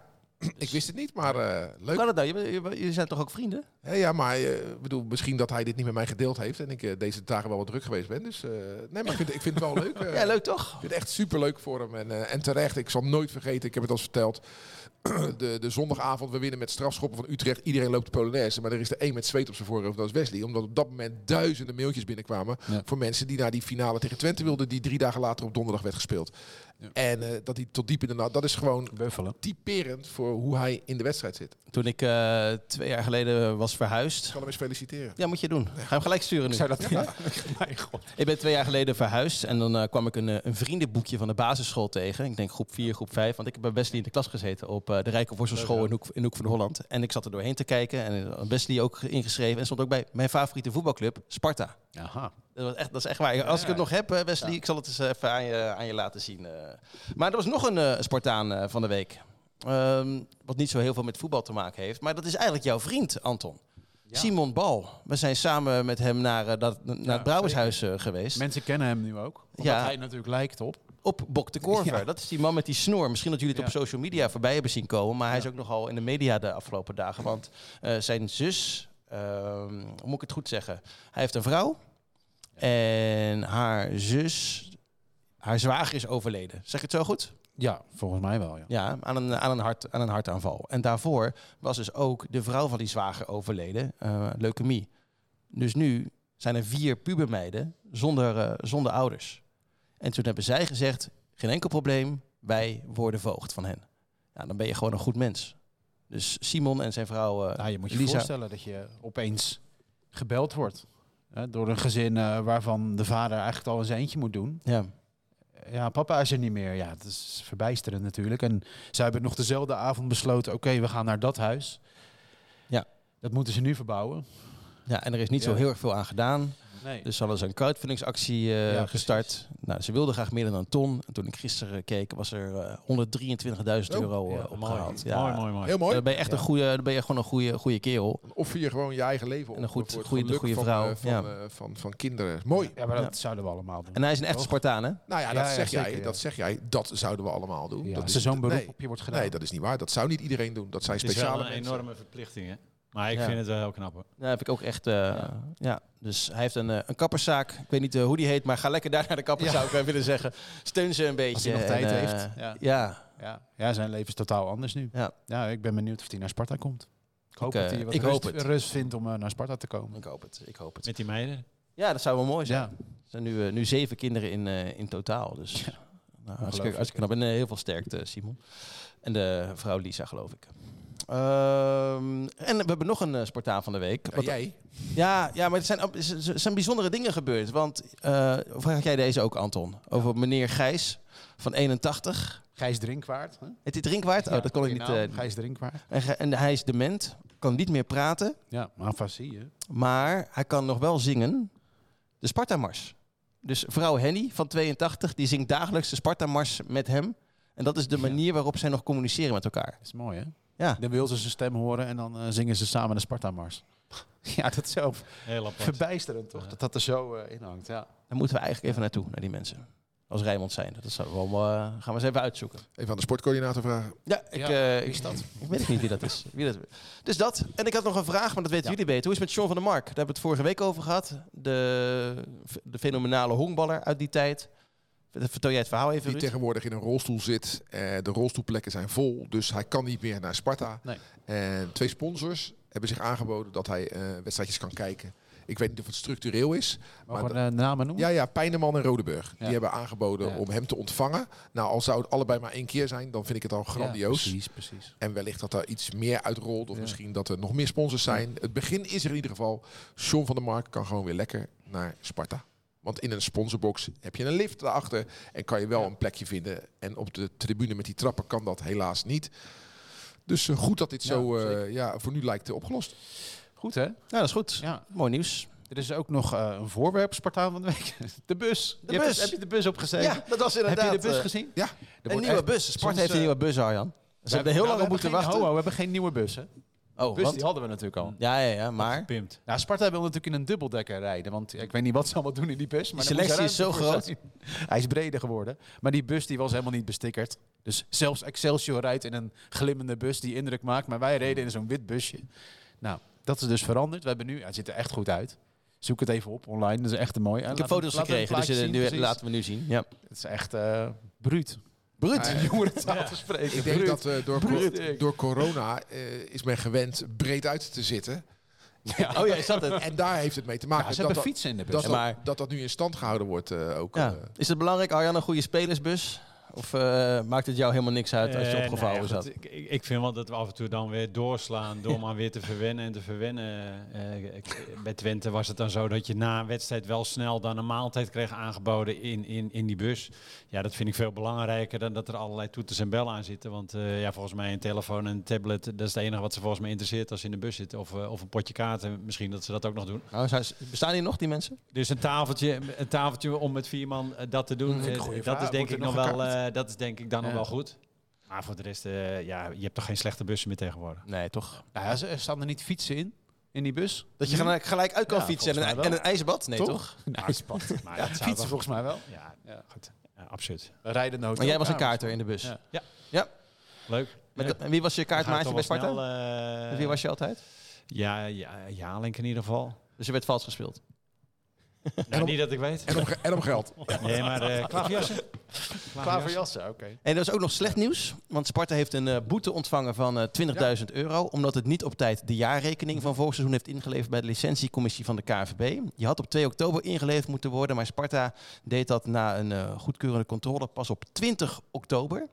[SPEAKER 2] [clears throat]
[SPEAKER 3] Ik wist het niet, maar eh, leuk.
[SPEAKER 2] kan het nou? Jullie zijn toch ook vrienden?
[SPEAKER 3] Ja, ja, maar eh, bedoel, misschien dat hij dit niet met mij gedeeld heeft en ik eh, deze dagen wel wat druk geweest ben. Dus nee, maar ik vind, ik vind het wel leuk. [laughs]
[SPEAKER 2] Ja, leuk toch?
[SPEAKER 3] Ik vind het echt super leuk voor hem. En, en terecht, ik zal nooit vergeten, ik heb het al eens verteld. [clears throat] De, de zondagavond, we winnen met strafschoppen van Utrecht. Iedereen loopt de Polonaise, maar er is er één met zweet op zijn voorhoofd. Dat is Wesley. Omdat op dat moment duizenden mailtjes binnenkwamen
[SPEAKER 5] Ja.
[SPEAKER 3] voor mensen die naar die finale tegen Twente wilden, die drie dagen later op donderdag werd gespeeld.
[SPEAKER 5] Ja.
[SPEAKER 3] En eh, dat hij tot diep in de nacht, dat is gewoon
[SPEAKER 5] Buffelen.
[SPEAKER 3] typerend voor hoe hij in de wedstrijd zit. Ik
[SPEAKER 2] Toen ik eh, twee jaar geleden was verhuisd.
[SPEAKER 3] kan hem eens feliciteren.
[SPEAKER 2] Ja, moet je doen. Ga hem gelijk sturen nu.
[SPEAKER 5] Zou dat [laughs] Mijn god.
[SPEAKER 2] Ik ben twee jaar geleden verhuisd en dan eh, kwam ik een, een vriendenboekje van de basisschool tegen. Ik denk groep 4, groep 5, want ik heb bij Wesley in de klas gezeten op eh, de Rijke Worstelschool in Hoek, in Hoek van Holland. En ik zat er doorheen te kijken en Wesley ook ingeschreven en stond ook bij mijn favoriete voetbalclub, Sparta.
[SPEAKER 5] Aha.
[SPEAKER 2] Dat, was echt, dat is echt waar. Als ik het nog heb, Wesley, ik zal het eens even aan je, aan je laten zien. eh. Maar er was nog een eh, Spartaan eh, van de week. Ehm, wat niet zo heel veel met voetbal te maken heeft. Maar dat is eigenlijk jouw vriend, Anton. Simon Bal. We zijn samen met hem naar, dat, naar het Brouwershuis geweest.
[SPEAKER 5] Mensen kennen hem nu ook. Omdat hij natuurlijk lijkt op.
[SPEAKER 2] Op Bok de Korver. Dat is die man met die snor. Misschien dat jullie het op social media voorbij hebben zien komen. Maar hij is ook nogal in de media de afgelopen dagen. Want zijn zus, ehm, hoe moet ik het goed zeggen? Hij heeft een vrouw. En haar zus, haar zwager is overleden. Zeg ik het zo goed?
[SPEAKER 5] Ja, volgens mij wel. Ja.
[SPEAKER 2] Ja, aan een, aan een, hart, aan een hartaanval. En daarvoor was dus ook de vrouw van die zwager overleden, eh, leukemie. Dus nu zijn er vier pubermeiden zonder, eh, zonder ouders. En toen hebben zij gezegd, geen enkel probleem, wij worden voogd van hen. Ja, dan ben je gewoon een goed mens. Dus Simon en zijn vrouw eh
[SPEAKER 5] Nou, je moet je
[SPEAKER 2] Lisa.
[SPEAKER 5] voorstellen dat je opeens gebeld wordt. Hè, door een gezin eh, waarvan de vader eigenlijk al eens eentje moet doen.
[SPEAKER 2] Ja,
[SPEAKER 5] Ja, papa is er niet meer. Ja, dat is verbijsterend natuurlijk. En zij hebben nog dezelfde avond besloten... oké, we gaan naar dat huis.
[SPEAKER 2] Ja.
[SPEAKER 5] Dat moeten ze nu verbouwen.
[SPEAKER 2] ja, en er is niet zo heel erg veel aan gedaan.
[SPEAKER 5] Nee.
[SPEAKER 2] Dus ze hadden ze een crowdfundingsactie eh,
[SPEAKER 5] Ja,
[SPEAKER 2] gestart. Nou, ze wilden graag meer dan een ton. En toen ik gisteren keek, was er eh 123.000
[SPEAKER 3] Oh,
[SPEAKER 2] euro eh,
[SPEAKER 5] ja,
[SPEAKER 2] opgehaald.
[SPEAKER 4] Mooi, mooi, mooi, mooi.
[SPEAKER 3] Heel mooi.
[SPEAKER 2] Dan ben je echt
[SPEAKER 5] Ja.
[SPEAKER 2] een goede, dan ben je gewoon een goede, goede kerel.
[SPEAKER 3] Of je gewoon je eigen leven op.
[SPEAKER 2] En een goed- goede- goede
[SPEAKER 3] van,
[SPEAKER 2] vrouw,
[SPEAKER 3] eh, Van,
[SPEAKER 2] ja.
[SPEAKER 3] eh, van, van kinderen. Mooi.
[SPEAKER 5] Ja, maar dat
[SPEAKER 2] Ja.
[SPEAKER 5] zouden we allemaal doen.
[SPEAKER 2] En hij is een echte? Spartaan, hè?
[SPEAKER 3] Nou ja,
[SPEAKER 5] Ja,
[SPEAKER 3] dat,
[SPEAKER 5] ja,
[SPEAKER 3] zeg
[SPEAKER 5] zeker,
[SPEAKER 3] jij,
[SPEAKER 5] ja.
[SPEAKER 3] dat zeg jij. Dat zouden we allemaal doen.
[SPEAKER 5] Ja,
[SPEAKER 3] dat
[SPEAKER 5] als er zo'n beroep
[SPEAKER 3] nee,
[SPEAKER 5] op je wordt gedaan.
[SPEAKER 3] nee, dat is niet waar. Dat zou niet iedereen doen. Dat zijn
[SPEAKER 4] Het is wel
[SPEAKER 3] speciale
[SPEAKER 4] een enorme verplichting, hè? Maar ik
[SPEAKER 2] Ja.
[SPEAKER 4] vind het wel heel knap hoor.
[SPEAKER 2] Ja, heb ik ook echt. eh, ja. Dus hij heeft een, eh, een kapperszaak. Ik weet niet eh, hoe die heet, maar ga lekker daar naar de kapper,
[SPEAKER 5] Ja.
[SPEAKER 2] zou ik wel willen zeggen. Steun ze een beetje.
[SPEAKER 5] Als hij nog
[SPEAKER 2] en,
[SPEAKER 5] tijd heeft. Ja.
[SPEAKER 2] Ja,
[SPEAKER 5] Ja. ja, zijn leven is totaal anders nu.
[SPEAKER 2] Ja.
[SPEAKER 5] Ja, ik ben benieuwd of hij naar Sparta komt. Ik hoop
[SPEAKER 2] Ik,
[SPEAKER 5] dat hij wat
[SPEAKER 2] ik
[SPEAKER 5] rust,
[SPEAKER 2] hoop het.
[SPEAKER 5] rust vindt om naar Sparta te komen.
[SPEAKER 2] ik hoop het. Ik hoop het.
[SPEAKER 4] Met die meiden.
[SPEAKER 2] Ja, dat zou wel mooi zijn.
[SPEAKER 5] Ja.
[SPEAKER 2] Er zijn nu, nu zeven kinderen in, eh, in totaal. Dus nou, hartstikke, hartstikke knap. En heel veel sterkte, Simon. En de vrouw Lisa, geloof ik. Ehm, en we hebben nog een eh, Spartaan van de week.
[SPEAKER 3] Ja,
[SPEAKER 2] Wat-
[SPEAKER 3] jij?
[SPEAKER 2] Ja, ja, maar er zijn, er zijn bijzondere dingen gebeurd. Want, of had jij deze ook, Anton? Over meneer Gijs van 81.
[SPEAKER 5] Gijs Drinkwaard. Hè?
[SPEAKER 2] Heet hij Drinkwaard? Oh,
[SPEAKER 5] Ja,
[SPEAKER 2] dat kon ik niet. eh,
[SPEAKER 5] Gijs Drinkwaard.
[SPEAKER 2] en, en hij is dement, kan niet meer praten.
[SPEAKER 5] Ja, afasie hè.
[SPEAKER 2] Maar hij kan nog wel zingen de Sparta-mars. Dus vrouw Henny van 82, die zingt dagelijks de Sparta-mars met hem. En dat is de manier waarop zij nog communiceren met elkaar.
[SPEAKER 5] Dat is mooi hè.
[SPEAKER 2] Ja,
[SPEAKER 5] Dan wil ze zijn stem horen en dan eh, zingen ze samen de Sparta-mars. [laughs] ja, dat is zo
[SPEAKER 4] Heel apart.
[SPEAKER 5] verbijsterend toch, dat dat er zo eh, in hangt. Ja.
[SPEAKER 2] daar moeten we eigenlijk even naartoe, naar die mensen. Als Rijmond zijn. Dat zou wel, eh, gaan we eens even uitzoeken.
[SPEAKER 3] Even aan de sportcoördinator vragen.
[SPEAKER 2] Ja, ik,
[SPEAKER 5] Ja,
[SPEAKER 2] eh,
[SPEAKER 5] wie
[SPEAKER 2] ik,
[SPEAKER 5] is dat?
[SPEAKER 2] ik weet niet wie dat is. Wie dat, dus dat. En ik had nog een vraag, maar dat weten
[SPEAKER 5] Ja.
[SPEAKER 2] jullie beter. Hoe is het met Sean van der Mark? Daar hebben we het vorige week over gehad. De, de fenomenale honkballer uit die tijd. Vertel jij het verhaal even,
[SPEAKER 3] Die
[SPEAKER 2] Ruud?
[SPEAKER 3] tegenwoordig in een rolstoel zit. Eh, de rolstoelplekken zijn vol, dus hij kan niet meer naar Sparta.
[SPEAKER 5] Nee.
[SPEAKER 3] En twee sponsors hebben zich aangeboden dat hij eh, wedstrijdjes kan kijken. Ik weet niet of het structureel is.
[SPEAKER 5] Mogen
[SPEAKER 3] Maar
[SPEAKER 5] de namen noemen?
[SPEAKER 3] Ja, ja, Pijneman en Rodeburg.
[SPEAKER 5] Ja.
[SPEAKER 3] Die hebben aangeboden
[SPEAKER 5] Ja.
[SPEAKER 3] om hem te ontvangen. Nou, al zou het allebei maar één keer zijn, dan vind ik het al grandioos.
[SPEAKER 5] Ja, precies, precies.
[SPEAKER 3] En wellicht dat er iets meer uitrolt. Of misschien dat er nog meer sponsors zijn. Het begin is er in ieder geval. Sean van der Mark kan gewoon weer lekker naar Sparta. Want in een sponsorbox heb je een lift daarachter. En kan je wel
[SPEAKER 5] Ja.
[SPEAKER 3] een plekje vinden. En op de tribune met die trappen kan dat helaas niet. Dus eh, goed dat dit
[SPEAKER 5] Ja,
[SPEAKER 3] zo eh, ja, voor nu lijkt eh, opgelost.
[SPEAKER 5] Goed hè?
[SPEAKER 2] Ja, dat is goed.
[SPEAKER 5] Ja.
[SPEAKER 2] Mooi nieuws.
[SPEAKER 5] Er is ook nog eh, een voorwerp Spartaan van de week. [laughs] De bus.
[SPEAKER 2] De
[SPEAKER 5] Je hebt-
[SPEAKER 2] bus.
[SPEAKER 5] heb je de bus opgezeten?
[SPEAKER 2] Ja, dat was
[SPEAKER 5] Heb
[SPEAKER 2] inderdaad...
[SPEAKER 5] je de bus gezien?
[SPEAKER 3] Ja,
[SPEAKER 5] Er
[SPEAKER 2] een nieuwe
[SPEAKER 5] echt-
[SPEAKER 2] bus. Sport heeft een nieuwe bus, Arjan. Ze
[SPEAKER 5] we
[SPEAKER 2] hebben heel
[SPEAKER 5] nou,
[SPEAKER 2] lang
[SPEAKER 5] we
[SPEAKER 2] moeten
[SPEAKER 5] geen-
[SPEAKER 2] wachten.
[SPEAKER 5] ho, ho, we hebben geen nieuwe bus hè.
[SPEAKER 2] Oh,
[SPEAKER 5] Bus
[SPEAKER 2] want?
[SPEAKER 5] die hadden we natuurlijk al.
[SPEAKER 2] Ja, ja, ja, maar...
[SPEAKER 4] Gepimpt.
[SPEAKER 5] Nou, Sparta wil natuurlijk in een dubbeldekker rijden. Want ja, ik weet niet wat ze allemaal doen in die bus. Maar moet
[SPEAKER 2] selectie is zo groot.
[SPEAKER 5] zijn. Hij is breder geworden. Maar die bus die was helemaal niet bestickerd. Dus zelfs Excelsior rijdt in een glimmende bus die indruk maakt. Maar wij reden in zo'n wit busje. Nou, dat is dus veranderd. We hebben nu, hij ziet er echt goed uit. Zoek het even op online. Dat is echt een mooi.
[SPEAKER 2] Ik heb foto's gekregen, dus eh, nu laten we nu zien. Ja.
[SPEAKER 5] Het is echt eh bruut.
[SPEAKER 2] Bruut.
[SPEAKER 3] Ja,
[SPEAKER 5] Jongerentaal te spreken.
[SPEAKER 3] ik denk dat eh, door, door corona eh, is men gewend breed uit te zitten.
[SPEAKER 5] Ja.
[SPEAKER 2] Oh ja, is dat het?
[SPEAKER 3] En daar heeft het mee te maken.
[SPEAKER 5] Ja, ze
[SPEAKER 3] dat,
[SPEAKER 5] hebben
[SPEAKER 3] dat,
[SPEAKER 5] fietsen in de bus.
[SPEAKER 3] dat,
[SPEAKER 2] Ja,
[SPEAKER 3] dat,
[SPEAKER 2] maar-
[SPEAKER 3] dat dat nu in stand gehouden wordt eh, ook.
[SPEAKER 2] Ja. Is het belangrijk, Arjan, een goede spelersbus? Of eh, maakt het jou helemaal niks uit als je opgevouwen
[SPEAKER 4] ja,
[SPEAKER 2] zat?
[SPEAKER 4] ik, ik- ik vind wel dat we af en toe dan weer doorslaan door [laughs] maar weer te verwennen en te verwennen. Eh, ik- bij Twente was het dan zo dat je na een wedstrijd wel snel dan een maaltijd kreeg aangeboden in, in, in die bus. Ja, dat vind ik veel belangrijker dan dat er allerlei toeters en bellen aan zitten. Want eh, ja, volgens mij een telefoon en een tablet, dat is het enige wat ze volgens mij interesseert als ze in de bus zitten. Of, eh, of een potje kaarten, misschien dat ze dat ook nog doen.
[SPEAKER 2] Nou, zou- bestaan die nog, die mensen?
[SPEAKER 4] Dus een tafeltje, een tafeltje om met vier man eh, dat te doen,
[SPEAKER 5] een goeie
[SPEAKER 4] dat is denk ik nog
[SPEAKER 5] nog
[SPEAKER 4] wel, eh, dat is denk ik dan nog
[SPEAKER 5] Ja.
[SPEAKER 4] wel goed. Maar voor de rest, eh, ja, je hebt toch geen slechte bussen meer tegenwoordig.
[SPEAKER 2] Nee, toch?
[SPEAKER 5] Nou ja, ze- er staan er niet fietsen in, in die bus.
[SPEAKER 2] Dat je gelijk, gelijk uit kan
[SPEAKER 5] Ja,
[SPEAKER 2] fietsen en een, en een ijzerbad? Nee, toch?
[SPEAKER 5] Toch? [laughs]
[SPEAKER 4] Nou, spannend. Maar dat zou
[SPEAKER 5] Fietsen
[SPEAKER 4] wel-
[SPEAKER 5] volgens mij wel.
[SPEAKER 4] Ja,
[SPEAKER 5] Ja.
[SPEAKER 4] goed. Ja, absoluut.
[SPEAKER 5] Rijden nood.
[SPEAKER 2] Maar jij was een kaarter in de bus.
[SPEAKER 5] Ja.
[SPEAKER 4] Leuk.
[SPEAKER 2] Met,
[SPEAKER 4] Ja.
[SPEAKER 2] en wie was je kaartmaatje bij Sparta?
[SPEAKER 4] snel, eh,
[SPEAKER 2] Met wie was je altijd?
[SPEAKER 4] Ja, ja, Jalink in ieder geval.
[SPEAKER 2] Dus je werd vals gespeeld.
[SPEAKER 4] Nou, niet dat ik weet.
[SPEAKER 3] en, om, en om geld.
[SPEAKER 4] Nee, maar eh klaverjassen.
[SPEAKER 5] Klaverjassen, oké.
[SPEAKER 2] En er is ook nog slecht nieuws. Want Sparta heeft een eh, boete ontvangen van eh 20.000 euro. Omdat het niet op tijd de jaarrekening van vorig seizoen heeft ingeleverd bij de licentiecommissie van de KNVB. Die had op 2 oktober ingeleverd moeten worden. Maar Sparta deed dat na een eh, goedkeurende controle pas op 20 oktober.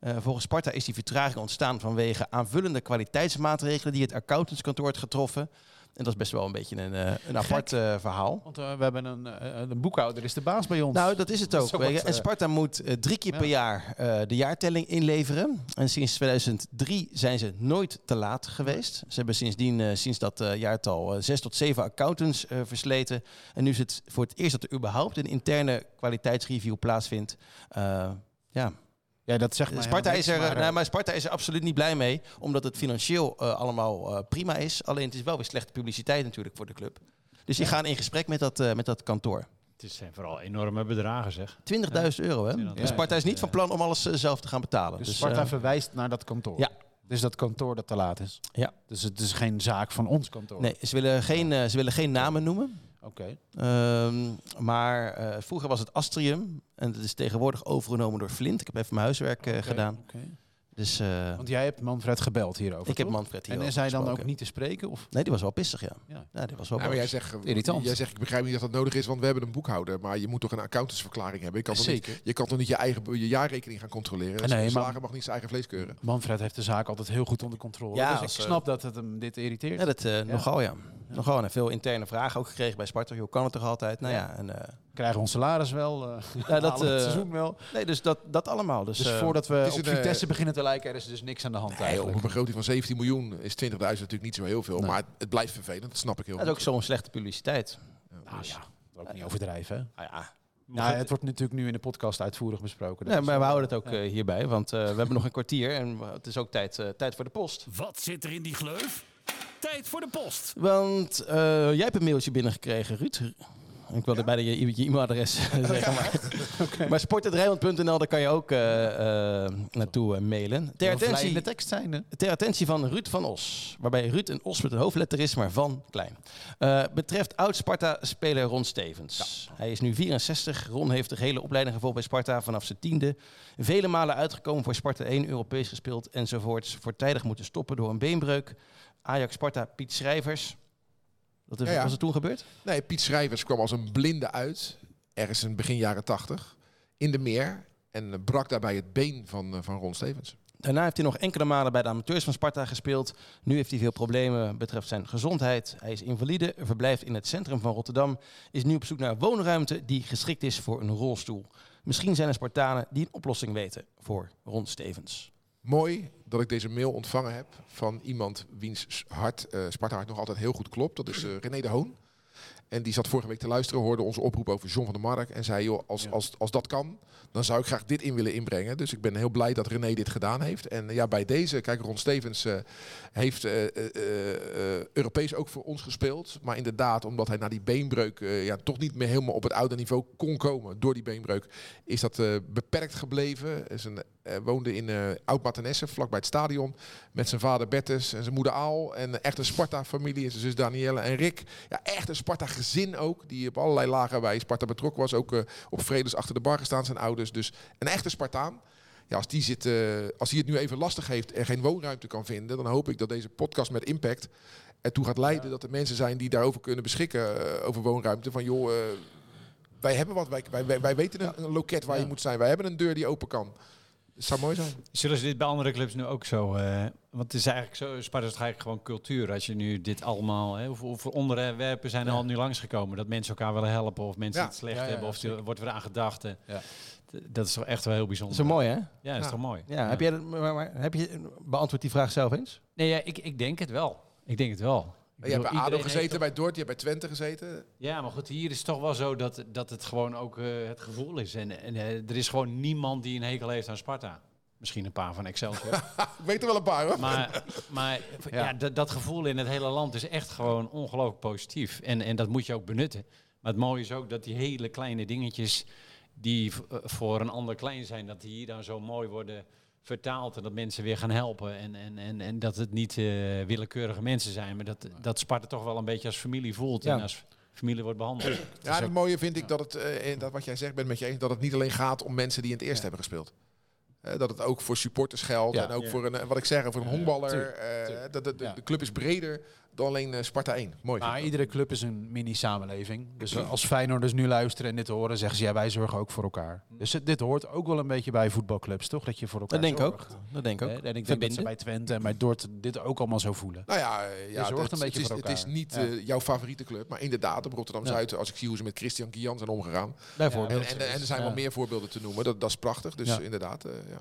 [SPEAKER 2] Eh, volgens Sparta is die vertraging ontstaan vanwege aanvullende kwaliteitsmaatregelen die het accountantskantoor had getroffen. En dat is best wel een beetje een, eh, een apart eh, verhaal.
[SPEAKER 5] Want eh, we hebben een, eh, een boekhouder, is de baas bij ons.
[SPEAKER 2] Nou, dat is het
[SPEAKER 5] Dat
[SPEAKER 2] ook.
[SPEAKER 5] is ook
[SPEAKER 2] weet je.
[SPEAKER 5] wat,
[SPEAKER 2] en Sparta moet drie keer
[SPEAKER 5] ja.
[SPEAKER 2] per jaar eh, de jaartelling inleveren. En sinds 2003 zijn ze nooit te laat geweest. Ze hebben sindsdien, eh, sinds dat jaartal, zes tot zeven accountants eh, versleten. En nu is het voor het eerst dat er überhaupt een interne kwaliteitsreview plaatsvindt. Eh, ja.
[SPEAKER 5] Ja, dat zegt mij
[SPEAKER 2] Sparta, is er,
[SPEAKER 5] niks,
[SPEAKER 2] maar,
[SPEAKER 5] maar,
[SPEAKER 2] maar Sparta is er absoluut niet blij mee, omdat het financieel eh, allemaal eh, prima is. Alleen het is wel weer slechte publiciteit natuurlijk voor de club. Dus die gaan in gesprek met dat, eh, met dat kantoor. 20.000
[SPEAKER 4] Het zijn vooral enorme bedragen, zeg.
[SPEAKER 2] euro, hè?
[SPEAKER 4] Ja.
[SPEAKER 2] En Sparta is niet van plan om alles zelf te gaan betalen.
[SPEAKER 5] Dus
[SPEAKER 2] Dus,
[SPEAKER 5] Sparta verwijst naar dat kantoor.
[SPEAKER 2] ja.
[SPEAKER 5] Dus dat kantoor dat te laat is.
[SPEAKER 2] Ja.
[SPEAKER 5] Dus het is geen zaak van ons kantoor.
[SPEAKER 2] Nee, ze willen geen, ze willen geen namen noemen.
[SPEAKER 5] Oké.
[SPEAKER 2] Ehm, maar eh, vroeger was het Astrium. En dat is tegenwoordig overgenomen door Flint. Ik heb even mijn huiswerk eh, gedaan.
[SPEAKER 5] oké.
[SPEAKER 2] Dus eh,
[SPEAKER 5] Want jij hebt Manfred gebeld hierover.
[SPEAKER 2] ik heb? Manfred hier
[SPEAKER 5] En is hij dan ook niet te spreken? Of?
[SPEAKER 2] Nee, die was wel pissig, ja.
[SPEAKER 5] Ja.
[SPEAKER 2] Ja, die was wel
[SPEAKER 3] Ja, maar jij zegt,
[SPEAKER 5] Irritant.
[SPEAKER 3] jij zegt, ik begrijp niet dat dat nodig is, want we hebben een boekhouder. Maar je moet toch een accountantsverklaring hebben. Je kan, toch niet,
[SPEAKER 5] Zeker.
[SPEAKER 3] je kan toch niet je eigen je jaarrekening gaan controleren?
[SPEAKER 5] Nee,
[SPEAKER 3] Nee, slager mag niet zijn eigen vlees keuren.
[SPEAKER 5] Manfred heeft de zaak altijd heel goed onder controle.
[SPEAKER 2] Ja,
[SPEAKER 5] dus
[SPEAKER 2] als,
[SPEAKER 5] ik snap dat het hem dit irriteert.
[SPEAKER 2] Ja, dat eh, nogal, ja. Nogal. En veel interne vragen ook gekregen bij Sparta. Hoe kan het toch altijd? Nou ja, en, eh,
[SPEAKER 5] Krijgen we ons salaris wel? eh
[SPEAKER 2] Ja, dat,
[SPEAKER 5] we het
[SPEAKER 2] eh,
[SPEAKER 5] seizoen wel?
[SPEAKER 2] nee, dus dat, dat allemaal. Dus,
[SPEAKER 5] Dus voordat we
[SPEAKER 3] het
[SPEAKER 5] op
[SPEAKER 3] een,
[SPEAKER 5] Vitesse beginnen te lijken, er is dus niks aan de hand
[SPEAKER 3] Nee, op
[SPEAKER 5] eigenlijk.
[SPEAKER 3] een begroting van 17 miljoen is 20.000 natuurlijk niet zo heel veel.
[SPEAKER 2] Nee.
[SPEAKER 3] Maar het, het blijft vervelend, dat snap ik heel
[SPEAKER 2] dat is ook
[SPEAKER 3] goed.
[SPEAKER 2] zo'n slechte publiciteit.
[SPEAKER 5] Nou ja, dat ook niet overdrijven. Hè?
[SPEAKER 2] Nou ja.
[SPEAKER 5] Ja, het wordt natuurlijk nu in de podcast uitvoerig besproken. Is
[SPEAKER 2] maar we houden het ook hierbij, want eh, we hebben nog een kwartier en het is ook tijd, eh, tijd voor de post.
[SPEAKER 1] Wat zit er in die gleuf? Tijd voor de post.
[SPEAKER 2] Want eh, jij hebt een mailtje binnengekregen, Ruud. Ik wilde bijna je, je e-mailadres [laughs] zeggen, maar, [laughs] maar sport.rijnmond.nl, daar kan je ook eh, eh, naartoe mailen. Ter attentie,
[SPEAKER 5] vlijende tekst zijn. hè?
[SPEAKER 2] ter attentie van Ruud van Os. Waarbij Ruud een Os met een hoofdletter is, maar van klein. Eh, betreft oud-Sparta-speler Ron Stevens. Hij is nu 64. Ron heeft de hele opleiding gevolgd bij Sparta vanaf zijn tiende. Vele malen uitgekomen voor Sparta 1, Europees gespeeld enzovoorts. Voortijdig moeten stoppen door een beenbreuk. Ajax-Sparta, Piet Schrijvers. Dat is,
[SPEAKER 3] Ja, ja.
[SPEAKER 2] was het toen gebeurd?
[SPEAKER 3] Nee, Piet Schrijvers kwam als een blinde uit, ergens in begin jaren 80, in de meer. En brak daarbij het been van, eh, van Ron Stevens.
[SPEAKER 2] Daarna heeft hij nog enkele malen bij de amateurs van Sparta gespeeld. Nu heeft hij veel problemen betreft zijn gezondheid. Hij is invalide, verblijft in het centrum van Rotterdam. Is nu op zoek naar woonruimte die geschikt is voor een rolstoel. Misschien zijn er Spartanen die een oplossing weten voor Ron Stevens.
[SPEAKER 3] Mooi dat ik deze mail ontvangen heb van iemand wiens hart, eh Sparta hart nog altijd heel goed klopt. Dat is eh, René de Hoon. En die zat vorige week te luisteren, hoorde onze oproep over John van der Mark. En zei, joh, als, als, als dat kan, dan zou ik graag dit in willen inbrengen. Dus ik ben heel blij dat René dit gedaan heeft. En eh, ja, bij deze, kijk, Ron Stevens eh, heeft eh, Europees ook voor ons gespeeld. Maar inderdaad, omdat hij na die beenbreuk ja, toch niet meer helemaal op het oude niveau kon komen door die beenbreuk, is dat beperkt gebleven. Is een, woonde in eh Oud-Matenesse, vlakbij het stadion, met zijn vader Bertus en zijn moeder Aal. En echt een Sparta-familie en zijn zus Danielle en Rick. Ja, echt een Sparta-gezin ook, die op allerlei lagen bij Sparta betrokken was. Ook eh, op Vredes achter de bar gestaan, zijn ouders. Dus een echte Spartaan. Ja, als die, zit, eh, als die het nu even lastig heeft en geen woonruimte kan vinden, dan hoop ik dat deze podcast met impact ertoe gaat leiden dat er mensen zijn die daarover kunnen beschikken, eh, over woonruimte. Van joh, wij hebben wat, wij, wij, wij, weten een, een loket waar je moet zijn. Wij hebben een deur die open kan. Het zou mooi zijn.
[SPEAKER 4] Zullen ze dit bij andere clubs nu ook zo? eh, want het is eigenlijk zo, Sparta is eigenlijk gewoon cultuur. Als je nu dit allemaal, hè, hoeveel, onderwerpen zijn er al nu langsgekomen? Dat mensen elkaar willen helpen of mensen
[SPEAKER 3] Ja.
[SPEAKER 4] het slecht
[SPEAKER 5] Ja, ja,
[SPEAKER 4] hebben of er wordt weer aan gedacht. eh. Dat is toch echt wel heel
[SPEAKER 2] Dat
[SPEAKER 4] bijzonder.
[SPEAKER 2] is wel mooi, hè?
[SPEAKER 4] Ja, dat is toch mooi.
[SPEAKER 2] Ja, Heb, jij dat, maar, maar, heb je beantwoord die vraag zelf eens?
[SPEAKER 4] Nee, ja, ik, ik denk het wel. Ik denk het wel.
[SPEAKER 3] Je hebt bij ADO gezeten, bij Dordt, je hebt bij Twente gezeten.
[SPEAKER 4] Ja, maar goed, hier is het toch wel zo dat, dat het gewoon ook eh, het gevoel is. En, en eh, er is gewoon niemand die een hekel heeft aan Sparta. Misschien een paar van Excelsior. [laughs]
[SPEAKER 3] Ik weet er wel een paar hoor.
[SPEAKER 4] maar maar [laughs] ja. dat, dat gevoel in het hele land is echt gewoon ongelooflijk positief. En, en dat moet je ook benutten. Maar het mooie is ook dat die hele kleine dingetjes die eh, voor een ander klein zijn, dat die hier dan zo mooi worden vertaald. En dat mensen weer gaan helpen. En, en, en, en dat het niet eh, willekeurige mensen zijn. Maar dat, dat Sparta toch wel een beetje als familie voelt.
[SPEAKER 2] Ja.
[SPEAKER 4] En als familie wordt behandeld.
[SPEAKER 3] Ja, het mooie vind ik dat het, eh, dat wat jij zegt, ben met je eens, dat het niet alleen gaat om mensen die in het eerste hebben gespeeld. Eh, dat het ook voor supporters geldt
[SPEAKER 5] Ja.
[SPEAKER 3] en ook
[SPEAKER 4] Ja.
[SPEAKER 3] voor een, wat ik zeg, voor een honkballer. eh, dat de, de,
[SPEAKER 5] Ja.
[SPEAKER 3] de club is breder dan alleen eh, Sparta 1. Mooi.
[SPEAKER 5] Maar iedere club is een mini-samenleving. Dus eh, als Feyenoorders nu luisteren en dit horen, zeggen ze ja, wij zorgen ook voor elkaar. Dus het- dit hoort ook wel een beetje bij voetbalclubs, toch? Dat je voor elkaar
[SPEAKER 2] Dat denk ik ook.
[SPEAKER 5] zorgt.
[SPEAKER 2] Dat denk ik ook.
[SPEAKER 5] En ik denk
[SPEAKER 2] Verbinden.
[SPEAKER 5] dat ze bij Twente en bij Dort dit ook allemaal zo voelen.
[SPEAKER 3] Nou ja, eh, ja
[SPEAKER 5] zorgt
[SPEAKER 3] het,
[SPEAKER 5] een beetje
[SPEAKER 3] het is,
[SPEAKER 5] voor
[SPEAKER 3] het is
[SPEAKER 5] elkaar.
[SPEAKER 3] niet
[SPEAKER 5] Ja.
[SPEAKER 3] eh, jouw favoriete club, maar inderdaad op Rotterdam-Zuid, als ik zie hoe ze met Christian Kian zijn omgegaan.
[SPEAKER 2] Bijvoorbeeld.
[SPEAKER 3] En, en, en er zijn wel meer voorbeelden te noemen, dat, dat is prachtig. Dus
[SPEAKER 5] Ja.
[SPEAKER 3] inderdaad, eh, ja.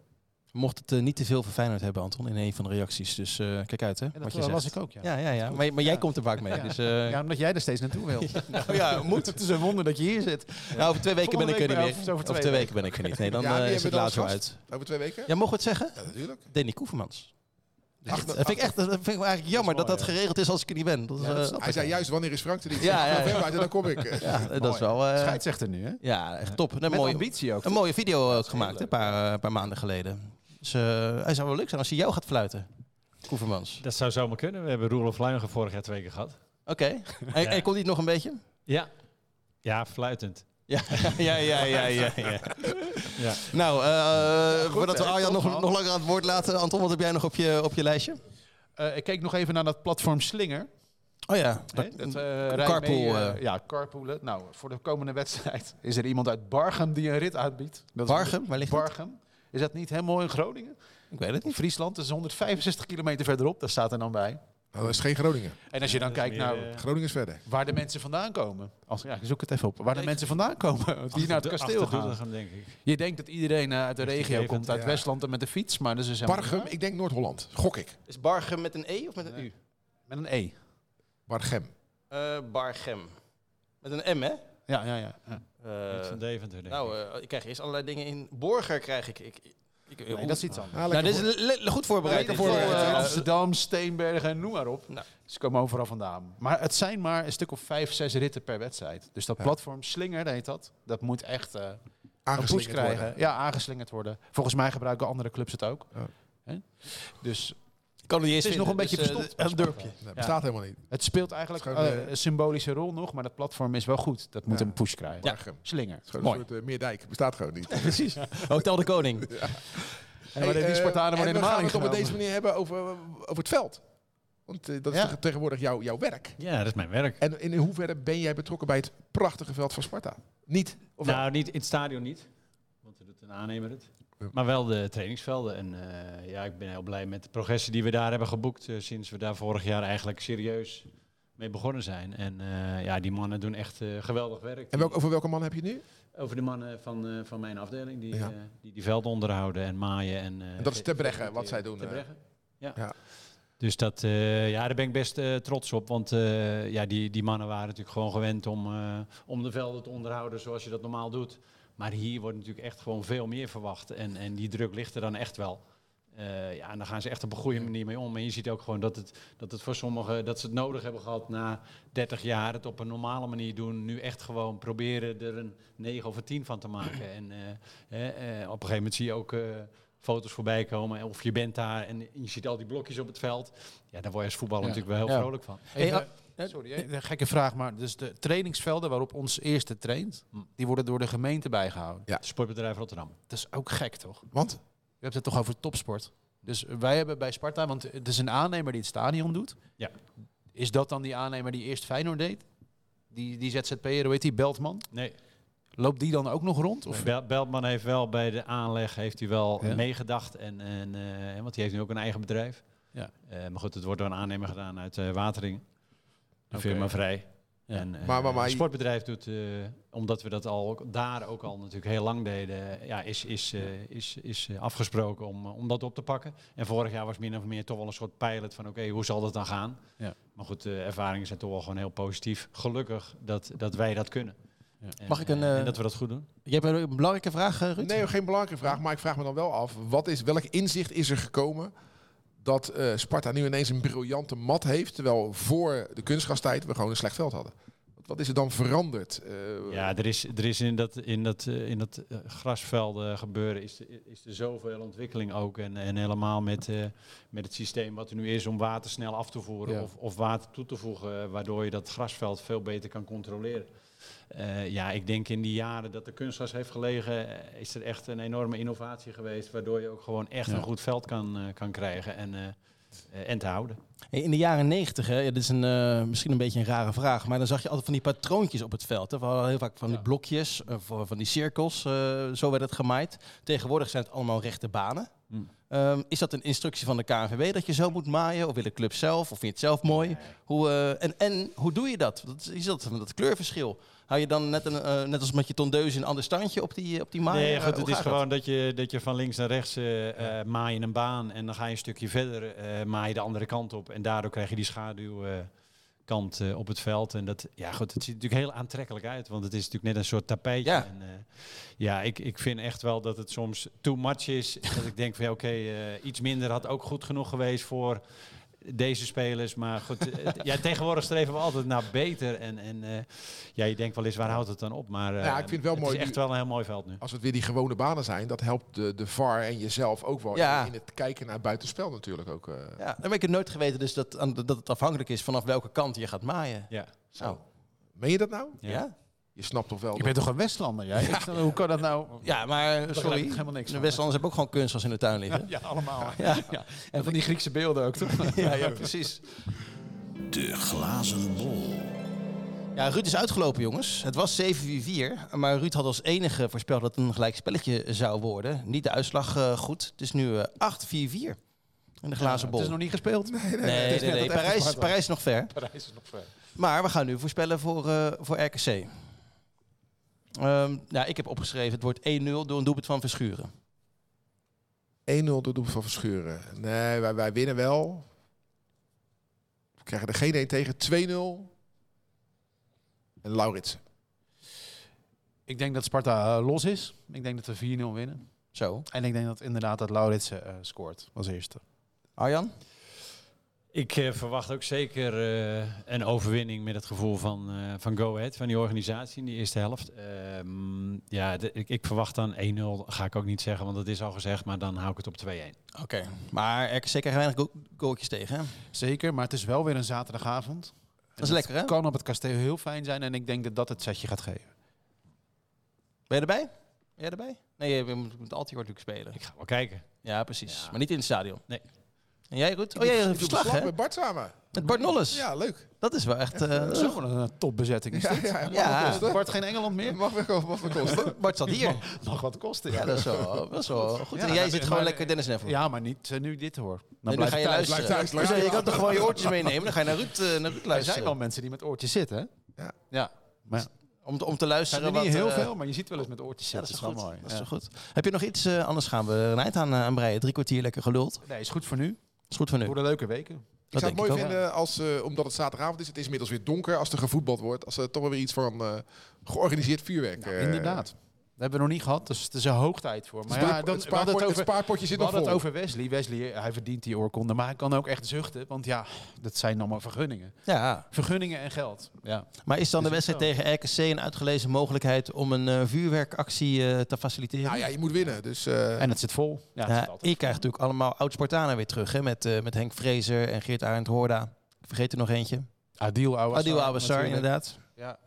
[SPEAKER 2] Mocht het eh, niet te veel Feyenoord hebben, Anton, in een van de reacties. Dus eh, kijk uit, hè,
[SPEAKER 5] En
[SPEAKER 2] wat
[SPEAKER 5] dat
[SPEAKER 2] je zegt.
[SPEAKER 5] las ik ook, ja.
[SPEAKER 2] Ja, ja, ja. Maar, maar jij komt er vaak mee.
[SPEAKER 5] Ja.
[SPEAKER 2] Dus, eh,
[SPEAKER 5] Ja, omdat jij er steeds naartoe wil. [laughs]
[SPEAKER 2] nou ja, moet.
[SPEAKER 5] Het is een wonder dat je hier zit.
[SPEAKER 2] Ja, over twee weken ben ik er niet meer.
[SPEAKER 5] over twee weken.
[SPEAKER 2] ben ik er niet. Nee, [laughs] dan is het
[SPEAKER 3] we dan
[SPEAKER 2] later
[SPEAKER 3] als
[SPEAKER 2] zo uit.
[SPEAKER 3] Over twee weken?
[SPEAKER 2] Ja, mogen we het zeggen?
[SPEAKER 3] Ja, natuurlijk.
[SPEAKER 2] Danny Koevermans.
[SPEAKER 3] Ach,
[SPEAKER 2] Dat vind ik echt, dat vind ik wel eigenlijk jammer dat
[SPEAKER 5] mooi,
[SPEAKER 2] dat geregeld is als ik er niet ben. Dat
[SPEAKER 5] Ja, dat
[SPEAKER 3] Hij zei juist, wanneer is Frank er niet?
[SPEAKER 2] Ja, ja, [laughs] ja.
[SPEAKER 3] Dan kom ik.
[SPEAKER 2] ja, dat is wel... eh,
[SPEAKER 5] Scheidsrechter nu, hè?
[SPEAKER 2] ja, echt top. Een mooie,
[SPEAKER 5] ambitie ook.
[SPEAKER 2] een mooie video ook gemaakt, een paar, paar maanden geleden. Dus hij zou wel leuk zijn als hij jou gaat fluiten. Koevermans.
[SPEAKER 4] Dat zou zomaar kunnen. We hebben Roelof Luigen vorig jaar twee keer gehad.
[SPEAKER 2] Oké. En,
[SPEAKER 4] Ja.
[SPEAKER 2] en kon hij het nog een beetje?
[SPEAKER 4] Ja. Ja, fluitend.
[SPEAKER 2] Ja, [laughs] ja, ja, ja, ja. ja. [laughs]
[SPEAKER 4] Ja.
[SPEAKER 2] Nou, eh, voordat we Arjan nog, nog langer aan het woord laten. Anton, wat heb jij nog op je, op je lijstje?
[SPEAKER 5] Eh, ik keek nog even naar dat platform Slinger.
[SPEAKER 2] Oh ja,
[SPEAKER 5] dat, eh, rijdt
[SPEAKER 2] carpool,
[SPEAKER 5] mee, eh,
[SPEAKER 2] eh.
[SPEAKER 5] ja, carpoolen. Nou, voor de komende wedstrijd [laughs] is er iemand uit Bargem die een rit uitbiedt. Dat is-
[SPEAKER 2] Bargem, waar ligt dat?
[SPEAKER 5] Bargem. Is dat niet helemaal in Groningen?
[SPEAKER 2] Ik weet het niet.
[SPEAKER 5] Friesland, is 165 kilometer verderop. Daar staat er dan bij.
[SPEAKER 3] Nou, dat is geen Groningen.
[SPEAKER 5] En als je dan kijkt naar
[SPEAKER 4] eh,
[SPEAKER 3] Groningen is verder.
[SPEAKER 5] waar de mensen vandaan komen. Als, ja, ik zoek het even op. Waar de mensen vandaan komen [laughs] die naar het kasteel gaan.
[SPEAKER 4] Denk ik.
[SPEAKER 5] Je denkt dat iedereen eh, uit de regio komt, uit
[SPEAKER 3] ja.
[SPEAKER 5] Westland en met de fiets. Maar dat is dus
[SPEAKER 3] Bargem, ik denk Noord-Holland. Gok ik.
[SPEAKER 2] Is Bargem met een E of met een U?
[SPEAKER 5] Met een E.
[SPEAKER 3] Bargem.
[SPEAKER 2] Eh, Bargem. Met een M, hè?
[SPEAKER 5] Ja, ja, ja. ja.
[SPEAKER 2] Eh,
[SPEAKER 4] Niet van Deventer, denk
[SPEAKER 2] nou,
[SPEAKER 4] ik.
[SPEAKER 2] eh, ik krijg eerst allerlei dingen in. Borger krijg ik. ik, ik
[SPEAKER 5] Nee, dat is iets anders.
[SPEAKER 3] Ah,
[SPEAKER 2] nou, dit is goed voorbereid.
[SPEAKER 3] Lekker voorbereid,
[SPEAKER 2] eh.
[SPEAKER 5] Amsterdam, Steenbergen en noem maar op.
[SPEAKER 2] Nou.
[SPEAKER 5] Ze komen overal vandaan. Maar het zijn maar een stuk of vijf, zes ritten per wedstrijd. Dus dat
[SPEAKER 3] Ja.
[SPEAKER 5] platform Slinger heet dat. Dat moet echt eh, een push krijgen.
[SPEAKER 3] worden.
[SPEAKER 5] Ja, aangeslingerd worden. Volgens mij gebruiken andere clubs het ook.
[SPEAKER 3] Ja.
[SPEAKER 5] Hè? Dus
[SPEAKER 2] kan het niet eens
[SPEAKER 5] Het is nog een beetje
[SPEAKER 2] dus, eh,
[SPEAKER 5] verstopt
[SPEAKER 2] Een
[SPEAKER 5] bij
[SPEAKER 2] dorpje.
[SPEAKER 3] Dat bestaat helemaal niet.
[SPEAKER 5] het speelt eigenlijk eh,
[SPEAKER 3] eh,
[SPEAKER 5] een symbolische rol nog. Maar dat platform is wel goed. Dat moet
[SPEAKER 3] Ja.
[SPEAKER 5] een push krijgen.
[SPEAKER 3] Bargem.
[SPEAKER 5] Slinger.
[SPEAKER 3] Het is gewoon
[SPEAKER 5] Mooi.
[SPEAKER 3] een soort uh, Meerdijk. Bestaat gewoon niet. [laughs]
[SPEAKER 2] Precies. Hotel de Koning.
[SPEAKER 5] En maar die
[SPEAKER 3] eh,
[SPEAKER 5] Spartanen
[SPEAKER 3] en
[SPEAKER 5] worden in de
[SPEAKER 3] we gaan
[SPEAKER 5] maling
[SPEAKER 3] het op deze manier hebben over, over het veld. Want eh, dat is
[SPEAKER 5] Ja.
[SPEAKER 3] tegenwoordig jouw, jouw werk.
[SPEAKER 4] Ja, dat is mijn werk.
[SPEAKER 3] En in hoeverre ben jij betrokken bij het prachtige veld van Sparta? Niet? Of wel?
[SPEAKER 4] nou, niet in het stadion niet. Want doet een aannemer het. Maar wel de trainingsvelden. En eh, ja, ik ben heel blij met de progressie die we daar hebben geboekt. eh, sinds we daar vorig jaar eigenlijk serieus mee begonnen zijn. En eh, ja, die mannen doen echt geweldig werk.
[SPEAKER 3] en welk, over welke man heb je het nu?
[SPEAKER 4] Over de mannen van, van mijn afdeling die,
[SPEAKER 3] Ja.
[SPEAKER 4] die die velden onderhouden en maaien. En,
[SPEAKER 3] En dat is Ter Bregge,
[SPEAKER 4] ve-
[SPEAKER 3] wat zij doen.
[SPEAKER 4] Bregge, ja.
[SPEAKER 3] Ja.
[SPEAKER 4] Dus dat, ja, daar ben ik best trots op. Want ja, die, die mannen waren natuurlijk gewoon gewend om, om de velden te onderhouden zoals je dat normaal doet. Maar hier wordt natuurlijk echt gewoon veel meer verwacht. En, en die druk ligt er dan echt wel. Eh, ja, en daar gaan ze echt op een goede manier mee om. En je ziet ook gewoon dat het, dat het voor sommigen dat ze het nodig hebben gehad na 30 jaar. Het op een normale manier doen. Nu echt gewoon proberen er een 9 of een 10 van te maken. En eh, hè, eh, op een gegeven moment zie je ook eh, foto's voorbij komen. Of je bent daar en je ziet al die blokjes op het veld. Ja, daar word je als voetballer
[SPEAKER 5] Ja.
[SPEAKER 4] natuurlijk wel heel
[SPEAKER 2] Ja.
[SPEAKER 4] vrolijk van.
[SPEAKER 5] Even-
[SPEAKER 2] Hey,
[SPEAKER 5] Sorry, hè, een gekke vraag, maar dus de trainingsvelden waarop ons eerste traint, die worden door de gemeente bijgehouden.
[SPEAKER 3] Ja.
[SPEAKER 4] Sportbedrijf Rotterdam.
[SPEAKER 5] Dat is ook gek, toch?
[SPEAKER 3] Want?
[SPEAKER 5] Je hebt het toch over topsport. Dus wij hebben bij Sparta, want het is een aannemer die het stadion doet.
[SPEAKER 4] Ja.
[SPEAKER 5] Is dat dan die aannemer die eerst Feyenoord deed? Die, die ZZP'er, hoe heet die, Beltman?
[SPEAKER 4] Nee,
[SPEAKER 5] Loopt die dan ook nog rond? Of?
[SPEAKER 4] Bel- Beltman heeft wel bij de aanleg heeft hij wel
[SPEAKER 5] Ja.
[SPEAKER 4] meegedacht. En, en, eh, want die heeft nu ook een eigen bedrijf.
[SPEAKER 5] Ja.
[SPEAKER 4] Eh, maar goed, het wordt door een aannemer gedaan uit eh, Watering.
[SPEAKER 5] Oké.
[SPEAKER 4] firma Vrij.
[SPEAKER 5] Ja.
[SPEAKER 4] En, eh,
[SPEAKER 3] Maar- maar- maar-
[SPEAKER 4] het sportbedrijf doet, eh, omdat we dat al ook- daar ook al natuurlijk heel lang deden, ja, is, is, eh, is, is afgesproken om, om dat op te pakken. En vorig jaar was min of meer toch wel een soort pilot van oké, hoe zal dat dan gaan?
[SPEAKER 5] Ja.
[SPEAKER 4] Maar goed, de ervaringen zijn toch wel gewoon heel positief. Gelukkig dat, dat wij dat kunnen.
[SPEAKER 5] Ja.
[SPEAKER 4] En,
[SPEAKER 2] Mag ik een,
[SPEAKER 4] en dat we dat goed doen.
[SPEAKER 2] Je hebt een belangrijke vraag, Ruud?
[SPEAKER 3] Nee, geen belangrijke vraag. Maar ik vraag me dan wel af. Wat is, welk inzicht is er gekomen dat eh, Sparta nu ineens een briljante mat heeft. Terwijl voor de kunstgastijd we gewoon een slecht veld hadden. Wat- is er dan veranderd? Eh,
[SPEAKER 4] Ja, er is, er is in dat, in dat, eh, in dat grasvelden gebeuren is, er- is er zoveel ontwikkeling ook. En, en helemaal met, met het systeem wat er nu is om water snel af te voeren
[SPEAKER 5] Ja.
[SPEAKER 4] of, of water toe te voegen, waardoor je dat grasveld veel beter kan controleren. Eh, ja, ik denk in die jaren dat de kunstgras heeft gelegen, eh, is er echt een enorme innovatie geweest, waardoor je ook gewoon echt
[SPEAKER 5] Ja.
[SPEAKER 4] een goed veld kan, eh, kan krijgen en, en te houden.
[SPEAKER 2] Hey, In de jaren negentig, dit is een, misschien een beetje een rare vraag, maar dan zag je altijd van die patroontjes op het veld. Hè. We hadden heel vaak van die
[SPEAKER 4] Ja.
[SPEAKER 2] blokjes, van die cirkels, zo werd het gemaaid. Tegenwoordig zijn het allemaal rechte banen.
[SPEAKER 4] Hm.
[SPEAKER 2] Ehm, is dat een instructie van de KNVB dat je zo moet maaien? Of wil de club zelf? Of vind je het zelf mooi? Hoe, en, en hoe doe je dat? Wat is dat, dat kleurverschil? Hou je dan net, een, eh, net als met je tondeus een ander standje op die, op die maai?
[SPEAKER 4] Nee,
[SPEAKER 2] Eh,
[SPEAKER 4] goed, het is gewoon dat je, dat je van links naar rechts eh eh, maai je een baan en dan ga je een stukje verder, eh maai je de andere kant op en daardoor krijg je die schaduwkant eh, op het veld. En dat, ja goed, het ziet natuurlijk heel aantrekkelijk uit, want het is natuurlijk net een soort tapijtje.
[SPEAKER 2] Ja.
[SPEAKER 4] En, eh, ja, ik, ik vind echt wel dat het soms too much is. dat ik denk van ja, oké, eh, iets minder had ook goed genoeg geweest voor deze spelers. Maar goed, het- [laughs] ja, tegenwoordig streven we altijd naar beter. En, en eh, ja, je denkt wel eens, waar houdt het dan op? Maar eh,
[SPEAKER 3] Ja, ik vind het wel mooi
[SPEAKER 4] is echt wel een heel mooi veld nu.
[SPEAKER 3] Als het weer die gewone banen zijn, dat helpt de, de VAR en jezelf ook wel
[SPEAKER 2] Ja.
[SPEAKER 3] in, het kijken naar buitenspel natuurlijk ook. eh.
[SPEAKER 2] Ja, dan heb ik het nooit geweten dus dat, dat het afhankelijk is vanaf welke kant je gaat maaien.
[SPEAKER 4] Ja.
[SPEAKER 2] Zo.
[SPEAKER 3] Meen je dat nou?
[SPEAKER 2] Ja?
[SPEAKER 4] Ja.
[SPEAKER 2] Ja?
[SPEAKER 3] Je snapt toch wel.
[SPEAKER 5] Je
[SPEAKER 3] dat-
[SPEAKER 5] bent toch een Westlander, jij? [laughs] Hoe kan dat nou?
[SPEAKER 2] maar
[SPEAKER 5] begrijp
[SPEAKER 2] sorry.
[SPEAKER 5] ik helemaal niks
[SPEAKER 2] de. Westlanders hebben ook gewoon kunstgras in de tuin liggen. [laughs]
[SPEAKER 5] Ja, allemaal. [laughs]
[SPEAKER 2] Ja.
[SPEAKER 5] Ja. En van die Griekse beelden ook, toch?
[SPEAKER 2] Ja, ja, precies.
[SPEAKER 1] De glazen bol.
[SPEAKER 2] Ja, Ruud is uitgelopen, jongens. Het was 7-4, maar Ruud had als enige voorspeld dat het een gelijk spelletje zou worden. Niet de uitslag eh, goed. Het is nu eh, 8-4-4 in de glazen bol.
[SPEAKER 5] Het is nog niet gespeeld. Nee,
[SPEAKER 2] nee, nee, Parijs. Parijs is nog ver.
[SPEAKER 5] Parijs is nog ver.
[SPEAKER 2] Maar we gaan nu voorspellen voor, eh, voor RKC. Ehm, ja, ik heb opgeschreven, het wordt 1-0 door een doelpunt van Verschuren.
[SPEAKER 3] 1-0 door doel van Verschuren. Nee, wij, wij winnen wel. We krijgen er geen 1 tegen. 2-0. En Lauritsen.
[SPEAKER 5] Ik denk dat Sparta eh, los is. Ik denk dat we 4-0 winnen.
[SPEAKER 2] Zo.
[SPEAKER 5] En ik denk dat inderdaad dat Lauritsen eh, scoort als eerste.
[SPEAKER 2] Arjan?
[SPEAKER 4] Ik eh, verwacht ook zeker eh, een overwinning met het gevoel van, eh, van Go Ahead, van die organisatie in die eerste helft. Ehm, ja, de- ik, ik verwacht dan 1-0, ga ik ook niet zeggen, want dat is al gezegd, maar dan hou ik het op 2-1.
[SPEAKER 2] Oké. Maar RKC krijgt weinig go goaltjes tegen, hè?
[SPEAKER 5] Zeker, maar het is wel weer een zaterdagavond.
[SPEAKER 2] Dat is lekker, hè?
[SPEAKER 5] Het kan op het kasteel heel fijn zijn en ik denk dat dat het setje gaat geven.
[SPEAKER 2] Ben je erbij? Ben jij erbij? Nee, je moet met Altior natuurlijk spelen.
[SPEAKER 4] Ik ga wel kijken.
[SPEAKER 2] Ja, precies.
[SPEAKER 4] Ja.
[SPEAKER 2] Maar niet in het stadion.
[SPEAKER 4] Nee.
[SPEAKER 2] En jij, Ruud? Oh, jij hebt verslag, hè?
[SPEAKER 3] met Bart samen.
[SPEAKER 2] Met Bart Nolles.
[SPEAKER 3] Ja, leuk.
[SPEAKER 2] Dat is wel echt... eh,
[SPEAKER 5] Zo, wat een topbezetting is
[SPEAKER 3] Ja,
[SPEAKER 5] dit.
[SPEAKER 3] ja, mag
[SPEAKER 2] Ja.
[SPEAKER 3] wat kosten.
[SPEAKER 5] Bart geen Engeland meer?
[SPEAKER 3] Mag wel mag wel kosten. [laughs]
[SPEAKER 2] Bart zat hier.
[SPEAKER 5] Mag wat kosten,
[SPEAKER 2] Ja, dat is wel, dat is wel goed.
[SPEAKER 5] Ja,
[SPEAKER 2] en jij zit gewoon
[SPEAKER 5] maar-
[SPEAKER 2] lekker Dennis Neville.
[SPEAKER 5] Ja, maar niet eh, nu dit hoor. Dan blijf
[SPEAKER 2] ga je
[SPEAKER 5] ik thuis.
[SPEAKER 2] luisteren.
[SPEAKER 3] Thuis,
[SPEAKER 2] Dus je kan toch gewoon je [laughs] oortjes meenemen? Dan ga je naar Ruud, eh, naar Ruud
[SPEAKER 5] Er zijn
[SPEAKER 2] luisteren.
[SPEAKER 5] wel mensen die met oortjes zitten, hè?
[SPEAKER 3] Ja.
[SPEAKER 5] Ja. Maar ja,
[SPEAKER 2] Om, te- om te
[SPEAKER 5] zijn
[SPEAKER 2] luisteren
[SPEAKER 5] er niet
[SPEAKER 2] wat...
[SPEAKER 5] heel
[SPEAKER 2] eh,
[SPEAKER 5] veel, maar je ziet wel eens met oortjes
[SPEAKER 2] Ja, dat
[SPEAKER 5] zitten.
[SPEAKER 2] is
[SPEAKER 5] dat is
[SPEAKER 2] goed.
[SPEAKER 5] wel
[SPEAKER 2] Dat
[SPEAKER 5] mooi.
[SPEAKER 2] is toch goed. Heb je nog iets? eh, anders gaan we een eind aan, aan breien. Drie kwartier lekker geluld.
[SPEAKER 5] Ja. Nee, is goed voor nu.
[SPEAKER 2] Is goed voor nu.
[SPEAKER 5] Voor de leuke weken.
[SPEAKER 3] Ik zou het mooi vinden als, eh, omdat het zaterdagavond is, het is inmiddels weer donker, als er gevoetbald wordt, als er toch wel weer iets van eh, georganiseerd vuurwerk.
[SPEAKER 5] Nou,
[SPEAKER 3] eh,
[SPEAKER 5] inderdaad. Dat hebben we nog niet gehad, dus het is een hoog tijd voor. Maar
[SPEAKER 3] het,
[SPEAKER 5] ja, dan,
[SPEAKER 3] het, spaarpot-
[SPEAKER 5] het
[SPEAKER 3] het
[SPEAKER 5] over,
[SPEAKER 3] spaarpotje zit
[SPEAKER 5] we
[SPEAKER 3] nog
[SPEAKER 5] hadden
[SPEAKER 3] vol.
[SPEAKER 5] het over Wesley. Wesley, hij verdient die oorkonde, maar hij kan ook echt zuchten. Want ja, dat zijn allemaal vergunningen.
[SPEAKER 2] Ja,
[SPEAKER 5] Vergunningen en geld. Ja.
[SPEAKER 2] maar is dan de
[SPEAKER 5] Is het
[SPEAKER 2] wedstrijd tegen RKC een uitgelezen mogelijkheid om een eh, vuurwerkactie eh, te faciliteren?
[SPEAKER 3] Nou ja, je moet winnen. Dus, eh,
[SPEAKER 5] En het zit vol. Ja, het
[SPEAKER 2] Ja,
[SPEAKER 5] zit altijd
[SPEAKER 2] je krijgt natuurlijk allemaal oud-Spartanen weer terug. Hè? Met, eh, met Henk Vrezer en Geert Arend Hoorda. Ik vergeet er nog eentje.
[SPEAKER 5] Adil Awassar.
[SPEAKER 2] Adil Awassar, inderdaad.
[SPEAKER 5] Ja.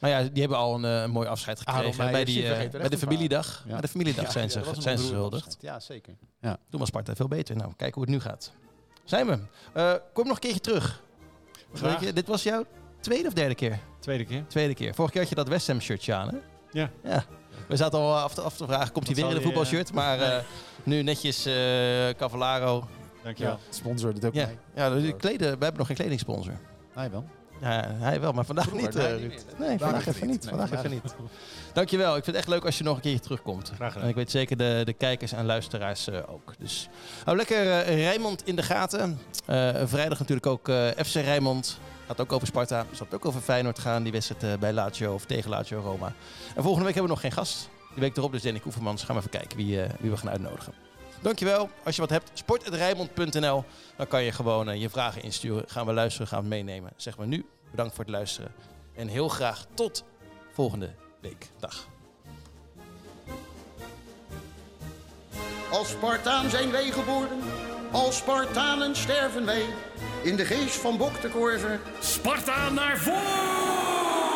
[SPEAKER 2] Maar ja, die hebben al een, eh, een mooi afscheid gekregen. bij, die, eh, bij de familiedag.
[SPEAKER 5] Ja.
[SPEAKER 2] Bij de familiedag
[SPEAKER 5] Ja,
[SPEAKER 2] zijn
[SPEAKER 5] ja,
[SPEAKER 2] ze,
[SPEAKER 5] dat
[SPEAKER 2] zijn ze
[SPEAKER 5] afscheid. Ja, zeker.
[SPEAKER 2] Toen was Sparta veel beter. Nou, kijken hoe het nu gaat. Zijn we. Eh, kom nog een keertje terug. Je, dit was jouw tweede of derde keer?
[SPEAKER 4] Tweede keer.
[SPEAKER 2] Tweede keer. Vorige keer had je dat West Ham shirtje aan, hè?
[SPEAKER 4] Ja.
[SPEAKER 2] Ja. We zaten al af te, af te vragen, komt hij
[SPEAKER 4] Dat
[SPEAKER 2] weer in een voetbalshirt? Maar eh, nu netjes eh Cavallaro.
[SPEAKER 4] Dankjewel.
[SPEAKER 5] Ja, sponsor het ook
[SPEAKER 2] Ja,
[SPEAKER 5] mee.
[SPEAKER 2] ja dus kleden, we hebben nog geen kledingsponsor.
[SPEAKER 5] Hij wel.
[SPEAKER 2] Ja, hij wel, maar vandaag
[SPEAKER 5] Vroeger,
[SPEAKER 2] niet.
[SPEAKER 5] nee,
[SPEAKER 2] eh, Ruud.
[SPEAKER 5] meer.
[SPEAKER 2] nee, vandaag
[SPEAKER 3] even niet.
[SPEAKER 5] Nee,
[SPEAKER 2] Vandaag even niet. Dankjewel. Ik vind het echt leuk als je nog een keertje terugkomt.
[SPEAKER 4] Graag gedaan.
[SPEAKER 2] En ik weet zeker de, de kijkers en luisteraars eh, ook. Dus hou lekker eh, Rijnmond in de gaten. Vrijdag natuurlijk ook FC Rijnmond. Gaat ook over Sparta. Zal het ook over Feyenoord gaan. Die wedstrijd bij Lazio of tegen Lazio Roma. En volgende week hebben we nog geen gast. Die week erop dus Danny Koevermans. Gaan we even kijken wie, wie we gaan uitnodigen. Dankjewel. Als je wat hebt, sport.rijnmond.nl. Dan kan je gewoon eh, je vragen insturen. Gaan we luisteren, gaan we meenemen. Zeg maar nu. Bedankt voor het luisteren. En heel graag tot volgende week. Dag.
[SPEAKER 6] Als Spartaan zijn wij geboren, als Spartanen sterven wij. In de geest van Bok de Korver
[SPEAKER 1] Sparta naar voren!